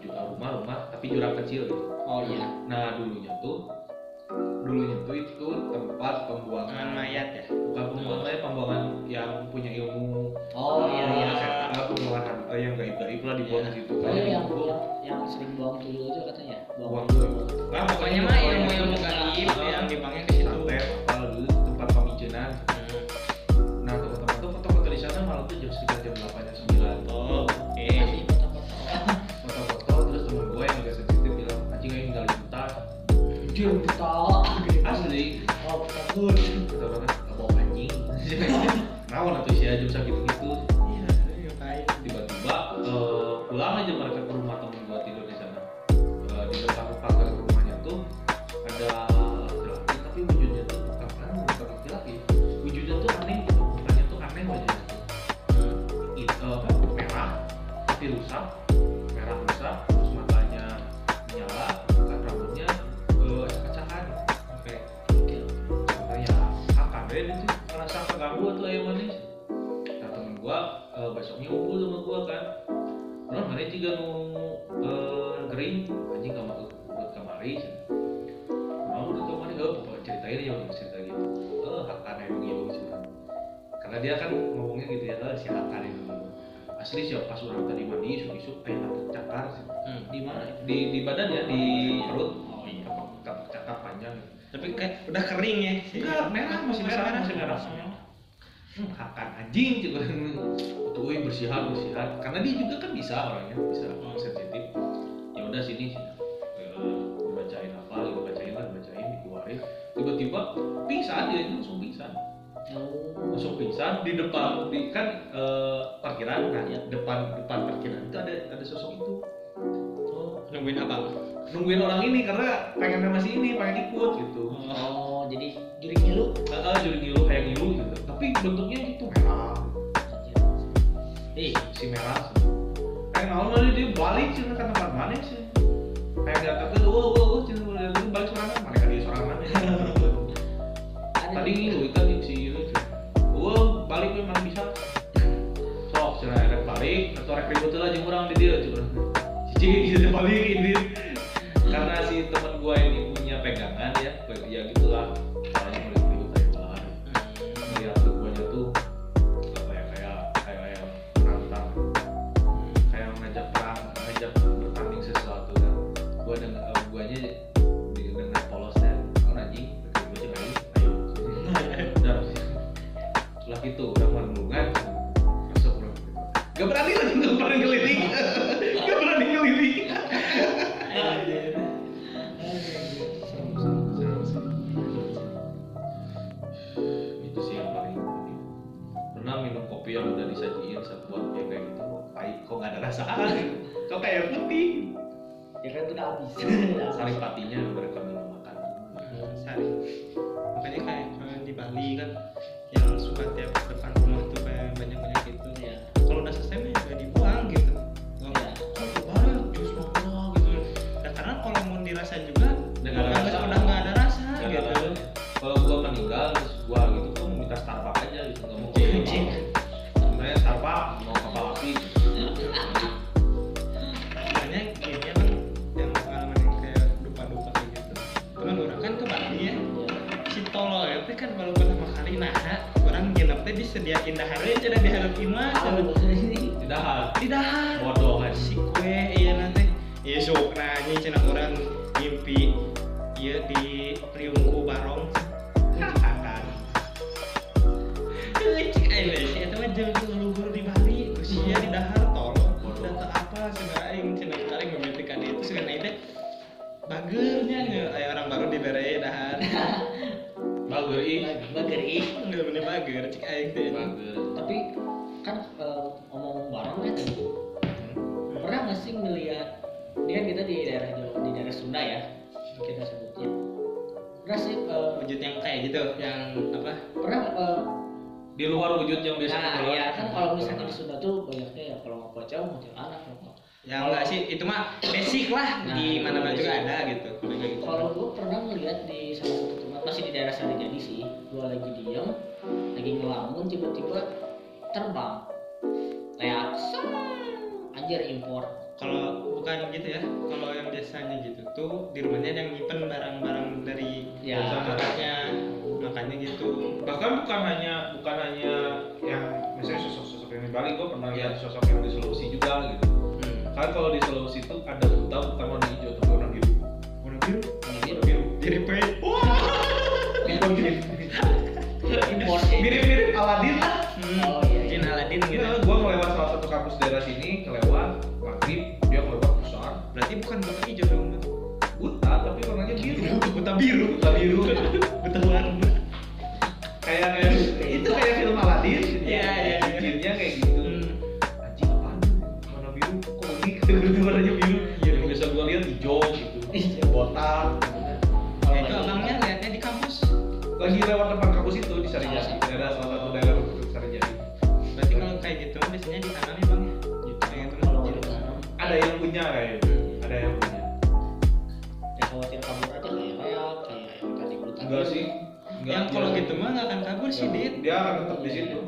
dia tapi jurang kecil gitu. Oh iya. Nah dulunya tuh dulunya tuh itu tempat dengan pembuangan mayat ya? Bukan pembuangan tapi pembuangan yang punya ilmu. Oh iya iya. setan, pembuangan eh, yang gaib-gaib lah dibuang Iya. di situ. Oh kan yang yang, yang sering buang tuyul itu katanya. buang tuh nah pokoknya mah ilmu ilmu gaib yang dipanggil Jujur kita. asli Oh takut. kata orang kan bawa anjing naon atuh sih sakit gitu karena dia kan ngomongnya gitu ya eh, si hakan itu asli siapa pas orang tadi mandi isuk isuk kayak ada cakar sih. Hmm. di mana? Di di badan ya di perut. Oh iya. Cakar cakar panjang. Gitu. tapi kayak udah kering ya. Enggak, merah masih merah, masih merah. Hmm, hakan anjing juga tuh bersihan bersihan. Karena dia juga kan bisa orangnya bisa sensitif. Ya udah sini. Eh, dibacain apa dibacain lah dibacain dikeluarin. Tiba-tiba pingsan dia langsung pingsan Oh. langsung pingsan di depan di kan eh, parkiran nah depan depan parkiran itu ada ada sosok itu. Oh. Nungguin abang nungguin orang ini karena pengen masih ini pengen ikut gitu. Oh jadi juri ngilu. uh, juri ngilu kayak ngilu gitu. Tapi bentuknya gitu merah. Ih, si merah. Kayak naon tadi dia balik sih ke tempat mana sih? Kayak dia kata oh oh oh cina balik balik sorangan mana kan dia sorangan ada tadi ngilu kan? si itu oh balik memang bisa. Sok cina rek balik. Atau rek ribut lah jeung urang di dia coba si gitu balik ini karena si teman gua ini punya pegangan ya ya gitulah gak berani lagi gak berani ngelirik gak berani ngelirik itu sih yang paling ini pernah minum kopi yang udah disajiin sebuah yang kayak gitu. Pahit kok nggak ada rasa? Kok kayak putih? Ya kan udah habis. sari patinya mereka belum makan sari. Makanya kayak di Bali kan yang suka tiap depan rumah tuh kayak banyak banyak gitu Ya. kalau udah selesai mah udah dibuang teh disediain dahar aja cenah diharap imah Tahu ini. tidak di dahar bodoh kan? Si kue iya nanti. Iya sok nanya cenah orang mimpi iya di priungku di luar wujud yang biasa nah keluar. ya kan kalau misalnya di Sunda tuh banyaknya ya kalau nggak pocong mau anak mau yang enggak sih itu mah basic lah Nah, di mana mana itu juga ada gitu. Kalau gitu. Kalau gue pernah ngeliat di salah satu tempat masih di daerah Sarijadi sih, gue lagi diem, lagi ngelamun tiba-tiba terbang, kayak anjir impor. Kalau bukan gitu ya kalau yang biasanya gitu tuh di rumahnya ada yang nyimpen barang-barang dari Ya. kakaknya makanya gitu. Bahkan bukan hanya bukan hanya yang misalnya sosok-sosok yang di Bali gue pernah lihat sosok yang di Sulawesi juga gitu. Hmm. kan kalau di Sulawesi itu ada duta bukan warna hijau tapi warna biru. Warna biru? Warna biru. biru jadi pay import ya. mirip-mirip Aladin. Lah hmm. Oh, iya, iya. Jin Aladin gitu. Ya, gue ngelewat salah satu kampus daerah sini kelewat maghrib dia kelewat besar. Berarti bukan buta hijau dong buta tapi warnanya biru. Buta biru. Buta biru. Buta warna punya kayak ada yang punya. Ya khawatir kabur aja kayak kayak kayak yang tadi bulu tangkis. enggak sih. Enggak. Yang kalau gitu mah nggak akan kabur sih dit. Dia akan tetap di situ.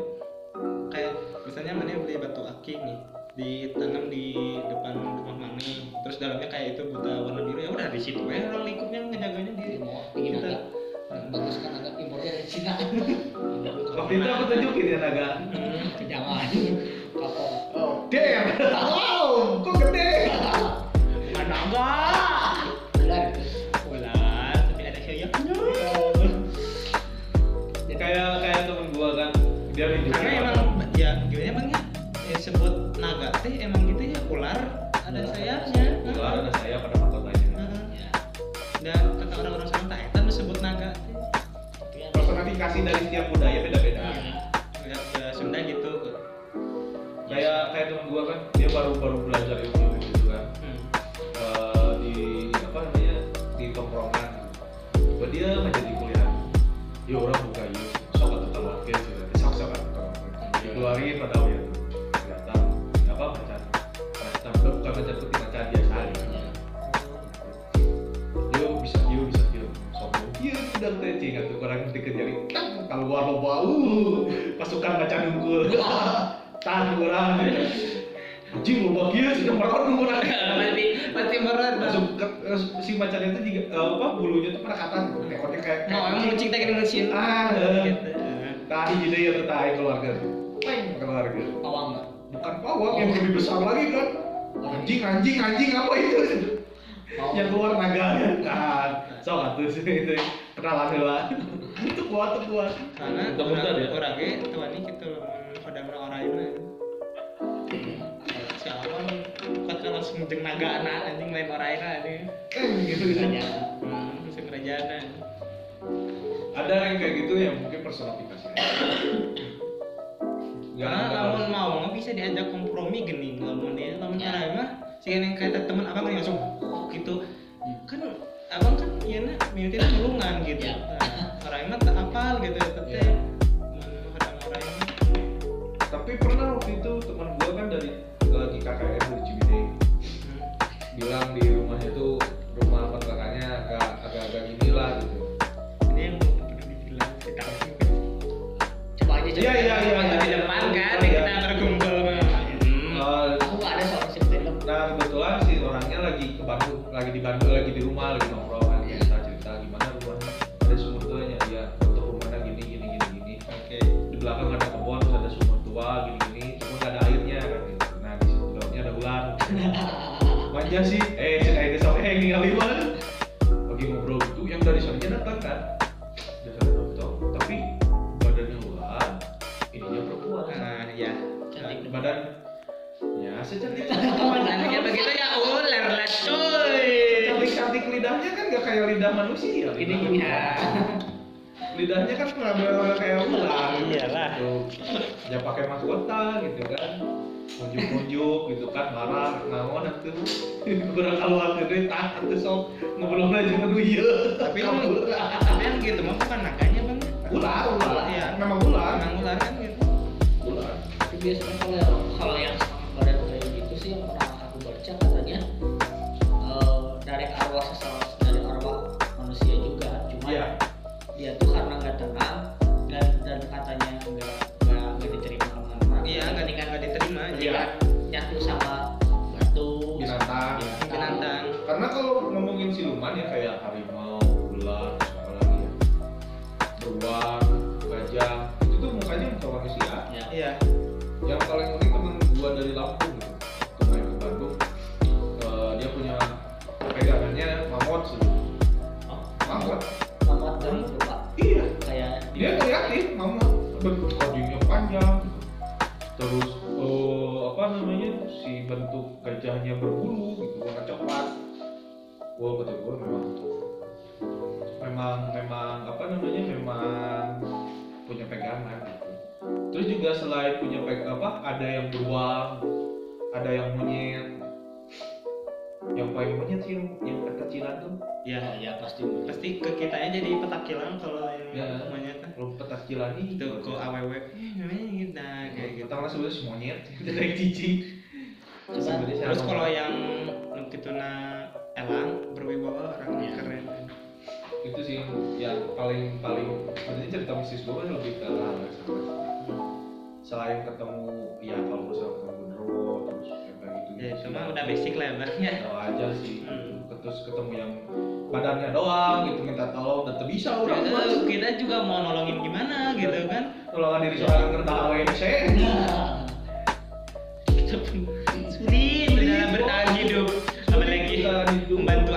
Kayak misalnya mana beli batu akik nih ditanam di depan rumah mana. Terus dalamnya kayak itu buta warna biru ya udah di situ ya orang lingkupnya ngejaganya di Mau ingin Kita- bagus kan agak impornya dari Cina. waktu itu aku tunjukin ya naga. Hmm. Jangan. Kapok. Oh. damn. Wow kok setiap budaya beda-beda. Iya. ya, ya Sunda gitu. Kayak kayak temen gua kan dia baru baru belajar ilmu gitu kan. Hmm. Eh, di apa namanya di tongkrongan. Tiba dia ngajak di kuliah. Ya orang buka yuk sok atau oke sih sok sok atau kalau dikeluarin pada gua lo bau pasukan macan unggul tahan orang anjing lo bagia sudah merawat orang pasti pasti berat langsung ke- ke- si macan itu juga eh, apa bulunya tuh perekatan ekornya kayak mau emang kucing tadi mesin ah gitu. Tahi jadi ya tahi keluarga keluarga. Nggak? bukan pawang yang lebih besar lagi kan. Anjing anjing anjing apa itu? Yang keluar naga kan sok atuh sih itu kenalan heula itu kuat tuh kuat. Karena Bentar-bentar ya. orang ge tuan ini gitu loh pada orang orang ini siapa kan langsung jeung naga anak anjing lain orang ini anjing eh gitu gitu. Hanya hmm langsung kerajaan. Ada yang kayak gitu yang mungkin personifikasi Nggak, karena nggak lamun mau mah bisa diajak kompromi gini lamun dia lamun Ya. orang mah sih yang kayak temen abang langsung gitu. Kan abang kan iya na minutin tulungan gitu Ya. nah, orang mah tak apal gitu tapi Ya. mun manja sih. Eh aja sama eh ningali mah lagi ngobrol gitu yang dari sana datang kan? Dari sana datang tapi badannya ular ininya perempuan. Nah ya Cantik. badan. Ya secantik. Anaknya begitu ya ular lah cuy. Cantik cantik lidahnya kan gak kayak lidah manusia. Ini lidah. ini. lidahnya kan pernah kayak ular. Iyalah. gitu. ya pakai mahkota gitu kan munjuk-munjuk gitu kan marah naon atuh. Kurang keluar gede tah atuh sok ngobrol aja kan iya tapi tapi yang gitu mah bukan nakanya bang? Ular ular Iya. memang ular ular kan gitu. Ular Tapi biasanya kalau kalau yang yang paling unik temen gua dari Lampung gitu. Tuh main ke Bandung. Uh, dia punya pegangannya mamot sih. Oh. Mamot? Mamot dari coba iya. Kayak dia kreatif mamot. Bentuk kodingnya panjang gitu. terus uh, apa namanya si bentuk gajahnya berbulu gitu warna coklat. Gua kata gua memang memang memang apa namanya memang punya pegangan gitu terus juga selain punya peg apa ada yang beruang ada yang monyet. Yang paling monyet sih yang, yang kecilan tuh. Ya ya pasti pasti ke kitanya jadi petakilan kalau yang Ya. namanya kan kalau petakilan ini itu kok aww namanya nah kayak gitu. kita kan sebenarnya monyet. Dari cici. Terus kalau yang gitu na elang berwibawa orang Iya. keren. Itu sih yang paling paling sebenarnya cerita mistis gue lebih ke selain ketemu ya kalau misalnya ketemu genderuwo terus kayak gitu ya itu mah udah basic lah ya bang ya aja sih. Hmm. terus ketemu yang badannya doang gitu minta tolong dan bisa orang kita, kita juga mau nolongin gimana gitu kan? Tolongan diri seorang kerja AWC kita pun sulit dalam bertahan hidup. Apalagi membantu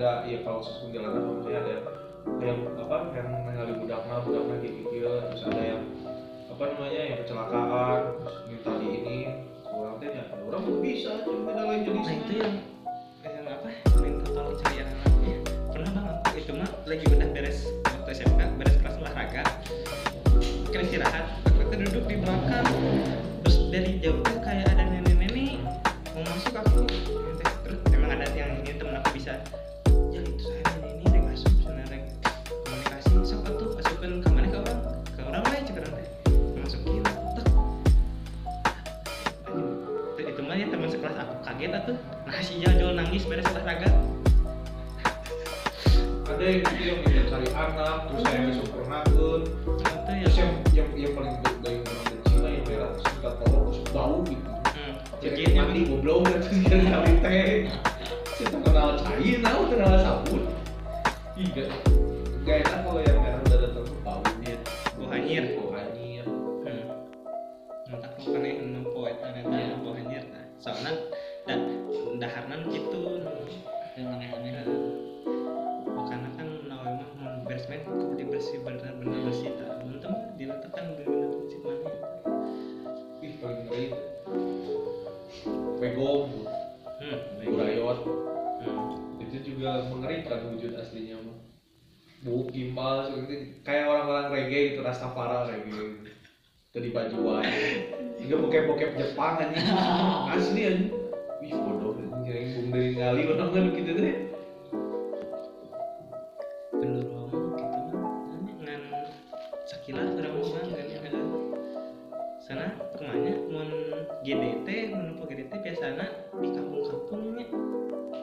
ada ya kalau kuntilanak apa misalnya ada yang apa yang ningali budak mah budak mah gitu terus ada yang apa namanya yang kecelakaan terus minta di ini orang teh ya. Orang bisa cuma ada lain jenis nah itu yang yang apa minta tolong cari pernah bang aku itu mah lagi udah beres waktu SMK beres kelas olahraga. Kan istirahat aku duduk di belakang. Terus dari jauh tuh kayak ada nenek-nenek mau masuk aku. Terus emang ada yang ini temen aku bisa kaget atuh nah si Jajol nangis beres olahraga. Ada yang gitu yang minta cari anak terus saya disempurnakan itu ya terus yang yang yang paling gayung orang dari Cina yang merah terus minta tolong terus bau gitu. Hmm, jadi mandi goblok dan terus dia kali teh kita kenal cair tahu kenal sabun. Iya gak enak kalau yang merah udah datang tuh bau dia bau hanyir kudu dibersih bener-bener bersih tak diletakkan bener-bener bersih mana ih paling ngeri itu megong hmm, burayot hmm. itu juga mengerikan wujud aslinya mah bu gimbal seperti kayak orang-orang reggae gitu rastafara reggae itu di bajuan juga bokep-bokep Jepang aja asli aja wih bodoh yang bung dari ngali orang kan gitu deh sakilah orang mah kan kan? Sana ke mana? Mun GDT mun apa GDT biasana di kampung-kampungnya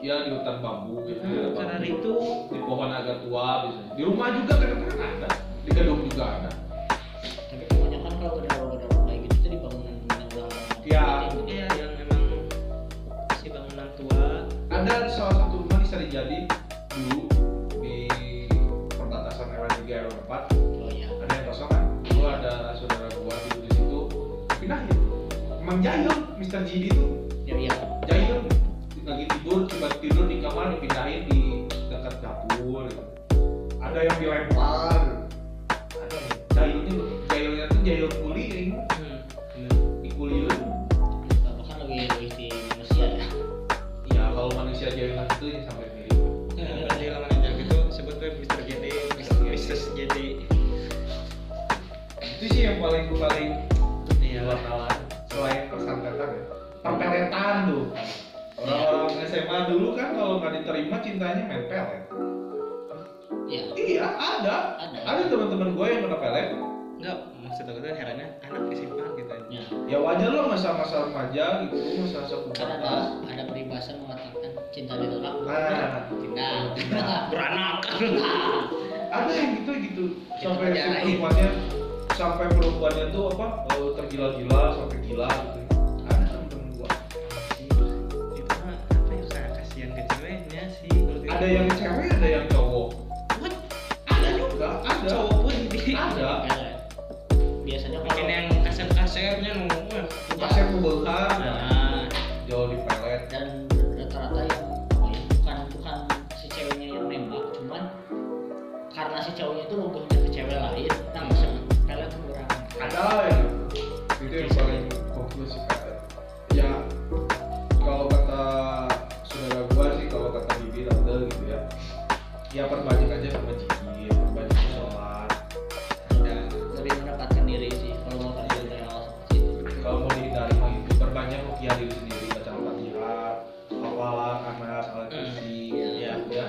ya. Di hutan bambu gitu Hmm, karena itu. Di pohon agak tua biasanya di rumah juga kadang-kadang ada di gedung juga ada. Tapi kebanyakan kalau gedung-gedung kayak gitu tuh di bangunan-bangunan ulang Ya. ya yang emang si bangunan tua. Ada salah satu rumah di Sarijadi dulu di perbatasan RW 3 RW 4 emang jahil Mr. GD itu ya iya jahil lagi tidur tiba tidur di kamar dipindahin di dekat dapur ada yang dilempar ada yang jahilnya jahilnya tuh jahil kuli ini hmm, bener. dikuliin bahkan lebih lebih di manusia ya ya kalau manusia jahil itu ya sampai mirip Nah, berarti lawan gitu sebut gue Mr. GD Mrs. GD itu sih yang paling paling perpeletan tuh. Orang-orang SMA dulu kan kalau nggak diterima cintanya main pelet ya? Iya. Ada. Ada. Ada teman-teman gue yang kena pelet Enggak, maksud aku tuh herannya anak SMA gitu ya ya wajar lah masa-masa remaja gitu masa-masa kan ada pubertas ada peribahasa mengatakan cinta ditolak. Nah. Tidak Beranak. ada yang gitu gitu. Sampai perempuannya sampai perempuannya tuh apa eh, tergila-gila sampai gila gitu ada yang cewek ada yang cowok. What? ada juga. Ada. cowok pun. Ada. Biasanya kalau yang kaset-kasetnya nunggu. kasih pembelian Nah, jauh di pelet dan rata-rata yang ya, bukan bukan si ceweknya yang nembak cuman karena si cowoknya itu nuduhnya ke cewek lain nah masa pelet kurang. Ada ya ya perbanyak aja sama jiki perbanyak sholat. Udah. lebih mendapatkan diri sih kalau mau tampil dari awal seperti itu kalau mau dihindari mah itu perbanyak rukiah diri sendiri baca al-fatihah hafalan anas alat kursi ya iya. ya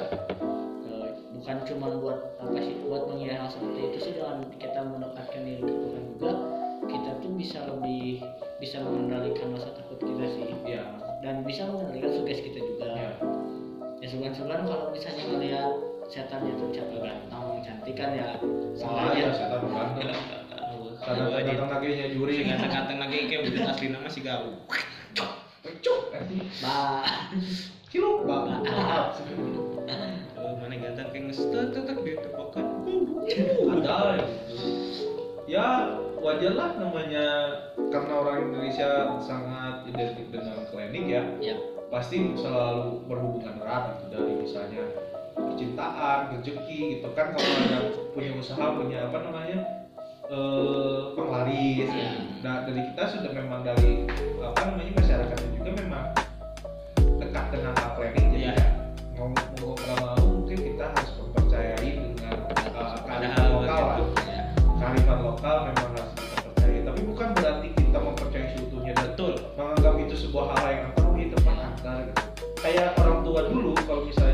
Eh, bukan cuma buat apa sih buat menghindari hal seperti itu sih dengan kita mendekatkan diri ke Tuhan juga kita tuh bisa lebih bisa mengendalikan rasa takut kita sih. Ya dan bisa mengendalikan sugesti kita juga. Ya ya sugan-sugan kalau misalnya ngeliat setannya tuh cakep ganteng cantik kan ya? Wah, ya sengaja setan aja datang lagi juri kata-kata lagi kayak udah asli nama si gaul. Cuk, bah Ciluk, bang. Oh, mana ganteng kayak ngestet tetep gitu pokoknya. ada ya. ya wajar lah namanya. Karena orang Indonesia sangat identik dengan klinik ya. Ya pasti selalu berhubungan erat gitu dari misalnya percintaan rezeki gitu kan kalau ada punya usaha punya apa namanya eh penglaris Iya. nah dari kita sudah memang dari apa namanya masyarakatnya juga memang dekat dengan hal klinik jadi Iya. ya mau mau nggak mau mungkin kita harus mempercayai dengan uh, kearifan lokal lah. Ya. kearifan lokal memang harus kita percayai tapi bukan berarti kita mempercayai seutuhnya Betul. menganggap itu sebuah hal yang apa oh itu gitu kayak orang tua dulu kalau misalnya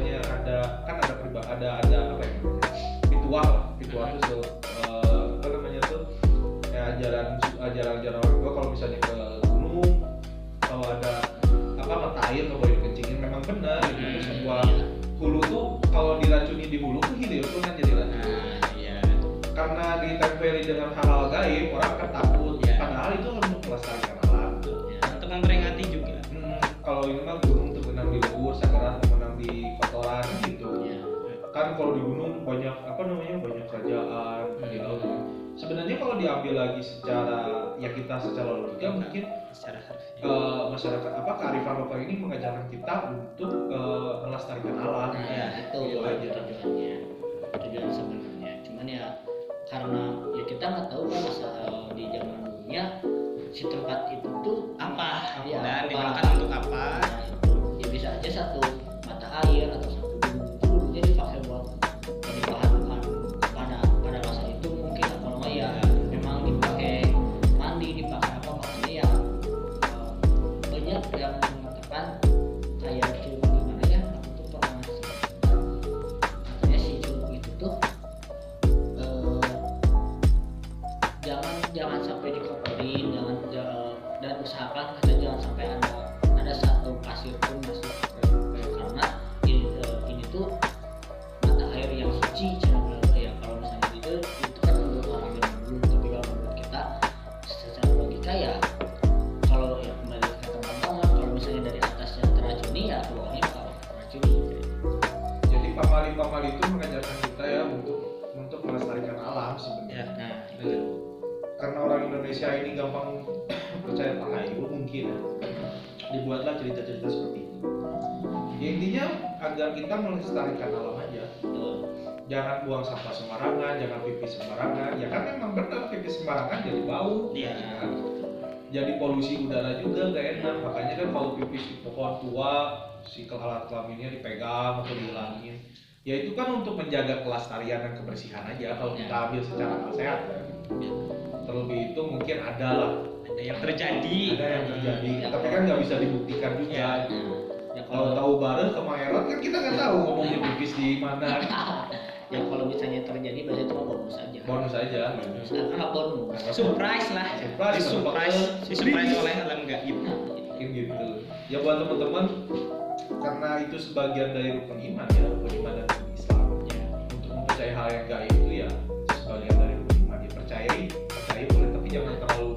orang tua kalau misalnya ke gunung kalau ada apa mata air nggak boleh dikencingin memang benar gitu. itu Hmm, sebuah iya. hulu tuh kalau diracuni di hulu tuh hilir tuh kan jadi racun Nah, iya. karena ditempeli dengan hal-hal gaib orang akan takut Iya. padahal itu untuk melestarikan alam Ya, untuk memperingati juga. Hmm, kalau ini mah gunung tuh menang di luhur, sakaran tuh menang di kotoran kan gitu. ya Kan kalau di gunung banyak apa namanya banyak kerajaan di laut. Sebenarnya kalau diambil lagi secara ya kita secara logika mungkin Secara harfiah. eh, masyarakat apa kearifan lokal ini mengajarkan kita untuk eh, melestarikan alam. nah Iya, itu gitu aja. tujuannya tujuan sebenarnya cuman ya karena ya kita nggak tahu kan masa di zaman dulunya si tempat itu tuh Apa? ya, Dan apa. digunakan untuk apa? Nah, itu ya bisa aja satu mata air atau satu gunung itu dulunya dipakai agar kita melestarikan alam aja. itu jangan buang sampah sembarangan, jangan pipis sembarangan. Ya kan memang benar pipis sembarangan jadi bau. Iya. ya? Jadi polusi udara juga gak enak. Makanya kan kalau pipis di pohon tua, si alat kelaminnya dipegang atau dihilangin. Ya itu kan untuk menjaga kelestarian dan kebersihan aja kalau Ya. kita ambil secara sehat. Ya. Terlebih itu mungkin ada lah Ada yang terjadi ada yang terjadi Ya, tapi kan nggak bisa dibuktikan juga Ya. Ya kalau tahu bareng ke Maerot kan kita nggak tahu ngomongnya pipis di mana. Ya kalau misalnya terjadi biasanya cuma bonus aja. Bonus aja. Sekarang bonus. Surprise lah. Surprise, surprise di surprise oleh alam gaib Nah, mungkin gitu. Ya buat teman-teman karena itu sebagian dari rukun iman ya rukun iman dan rukun Islam ya. untuk mempercayai hal yang gaib itu ya sebagian dari rukun iman ya percayai percaya boleh tapi jangan terlalu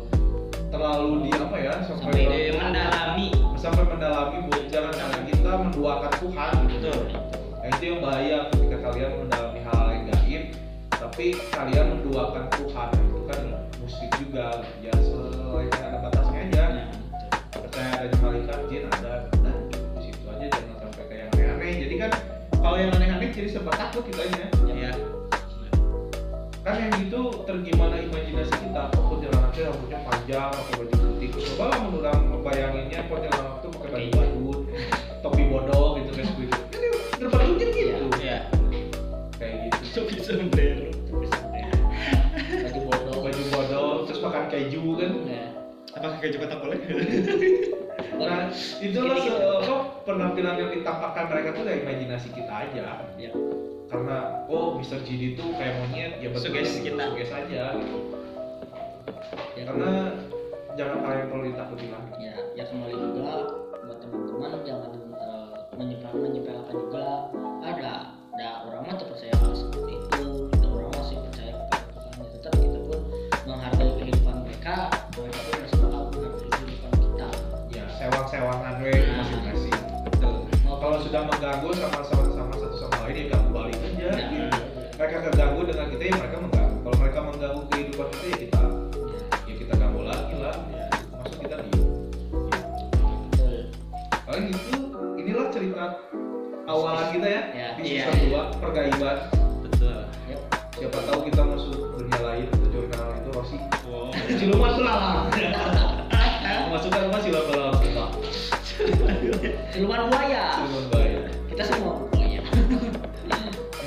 terlalu di apa ya sampai Sampai Ide mendalami sampai mendalami bu jangan sampai kita menduakan Tuhan. Gitu betul. Nah, itu yang bahaya ketika kalian mendalami hal yang gaib tapi kalian menduakan Tuhan. Itu kan musik juga ya selain ada batasnya aja. Nah, percaya ada malaikat jin ada nah di situ aja jangan sampai kayak aneh-aneh. Jadi kan kalau yang aneh-aneh jadi sempat takut kitanya ya kan yang gitu tergimana imajinasi kita kok kuntilanaknya rambutnya panjang pakai baju putih. Coba lah menurang ngebayanginnya kuntilanak tuh pakai baju badut topi bodol gitu kayak gitu kan dia berbadutnya gitu. Ya kayak gitu. Topi sombrero. Baju bodoh baju bodol terus makan keju kan. Ya. apakah keju kotak boleh nah itulah apa, penampilan yang ditampakkan mereka tuh dari imajinasi kita aja. Ya. Karena oh Mr. GD tuh kayak monyet ya betul Sugesti kita. suges aja gitu ya. karena jangan hal yang perlu ditakuti lagi ya ya kembali juga buat teman-teman jangan uh, menyepel menyepelekan juga ada ada orang mah percaya seperti itu ada orang masih percaya kepada Tuhan ya tetap kita pun menghargai kehidupan mereka mereka pun harus menghargai kehidupan kita ya sewang-sewangan we Nah. masing-masing betul kalau sudah mengganggu sama pergaiban betul. Yap. siapa tahu kita masuk dunia lain ke jurnal itu Rosi wow. Siluman belalang masukkan apa siluman belalang semua siluman buaya. Siluman buaya. Kita semua. Buaya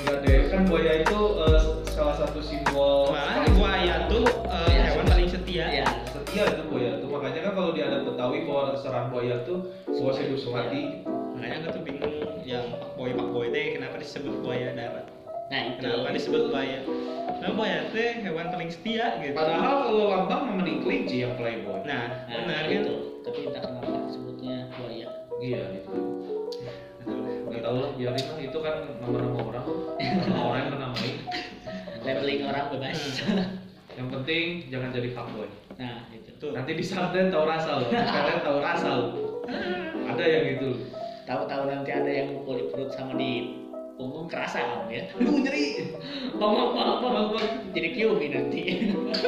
enggak deh kan buaya itu eh, salah satu simbol malah buaya tuh eh, Ya, hewan paling setia. Ya setia itu buaya tuh. Makanya kan kalau di adat Betawi bahwa serang buaya tuh bahwa hidup semati makanya aku tuh bingung yang pak boy pak boy teh kenapa disebut buaya darat? Nah itu. Kenapa disebut buaya? Nah buaya teh hewan paling setia gitu. Padahal kalau lambang mending kelinci yang playboy. Nah nah, benar itu. tapi entah kenapa disebutnya buaya. Iya itu Betul. nggak tahu lah biarin lah itu kan nama-nama orang. Nama orang yang menamai labeling orang bebas. Yang penting jangan jadi fuckboy. Nah itu. Tuh. nanti di sarden tahu rasa loh kalian tahu rasa loh ada yang itu tahu-tahu nanti ada yang mukul di perut sama di punggung kerasa kamu ya aduh nyeri bang bang, bang. jadi kiumi nanti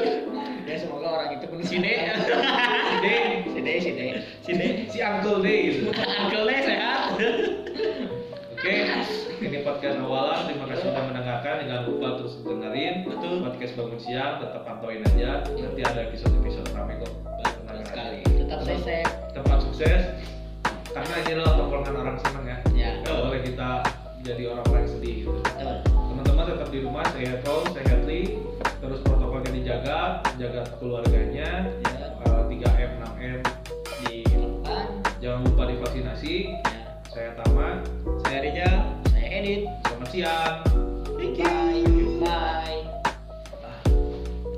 ya semoga orang itu pun sini si D sini sini sini si Uncle D gitu uncle sehat Oke, ini podcast awalan. Terima kasih sudah mendengarkan. Jangan lupa terus dengerin. Betul. Podcast bangun siang. Tetap pantauin aja. Nanti ada episode-episode rame kok. Tenang sekali tetap safe Tempat sukses. Karena ini loh tongkrongan orang seneng ya. ya Gak boleh kita jadi orang-orang yang sedih gitu. Teman-teman tetap di rumah, stay at home, stay healthy. Terus protokolnya dijaga, jaga keluarganya. ya Eh, 3M, 6M. dilakukan Jangan lupa divaksinasi. ya Saya Tama. saya Rijal saya edit Selamat siang.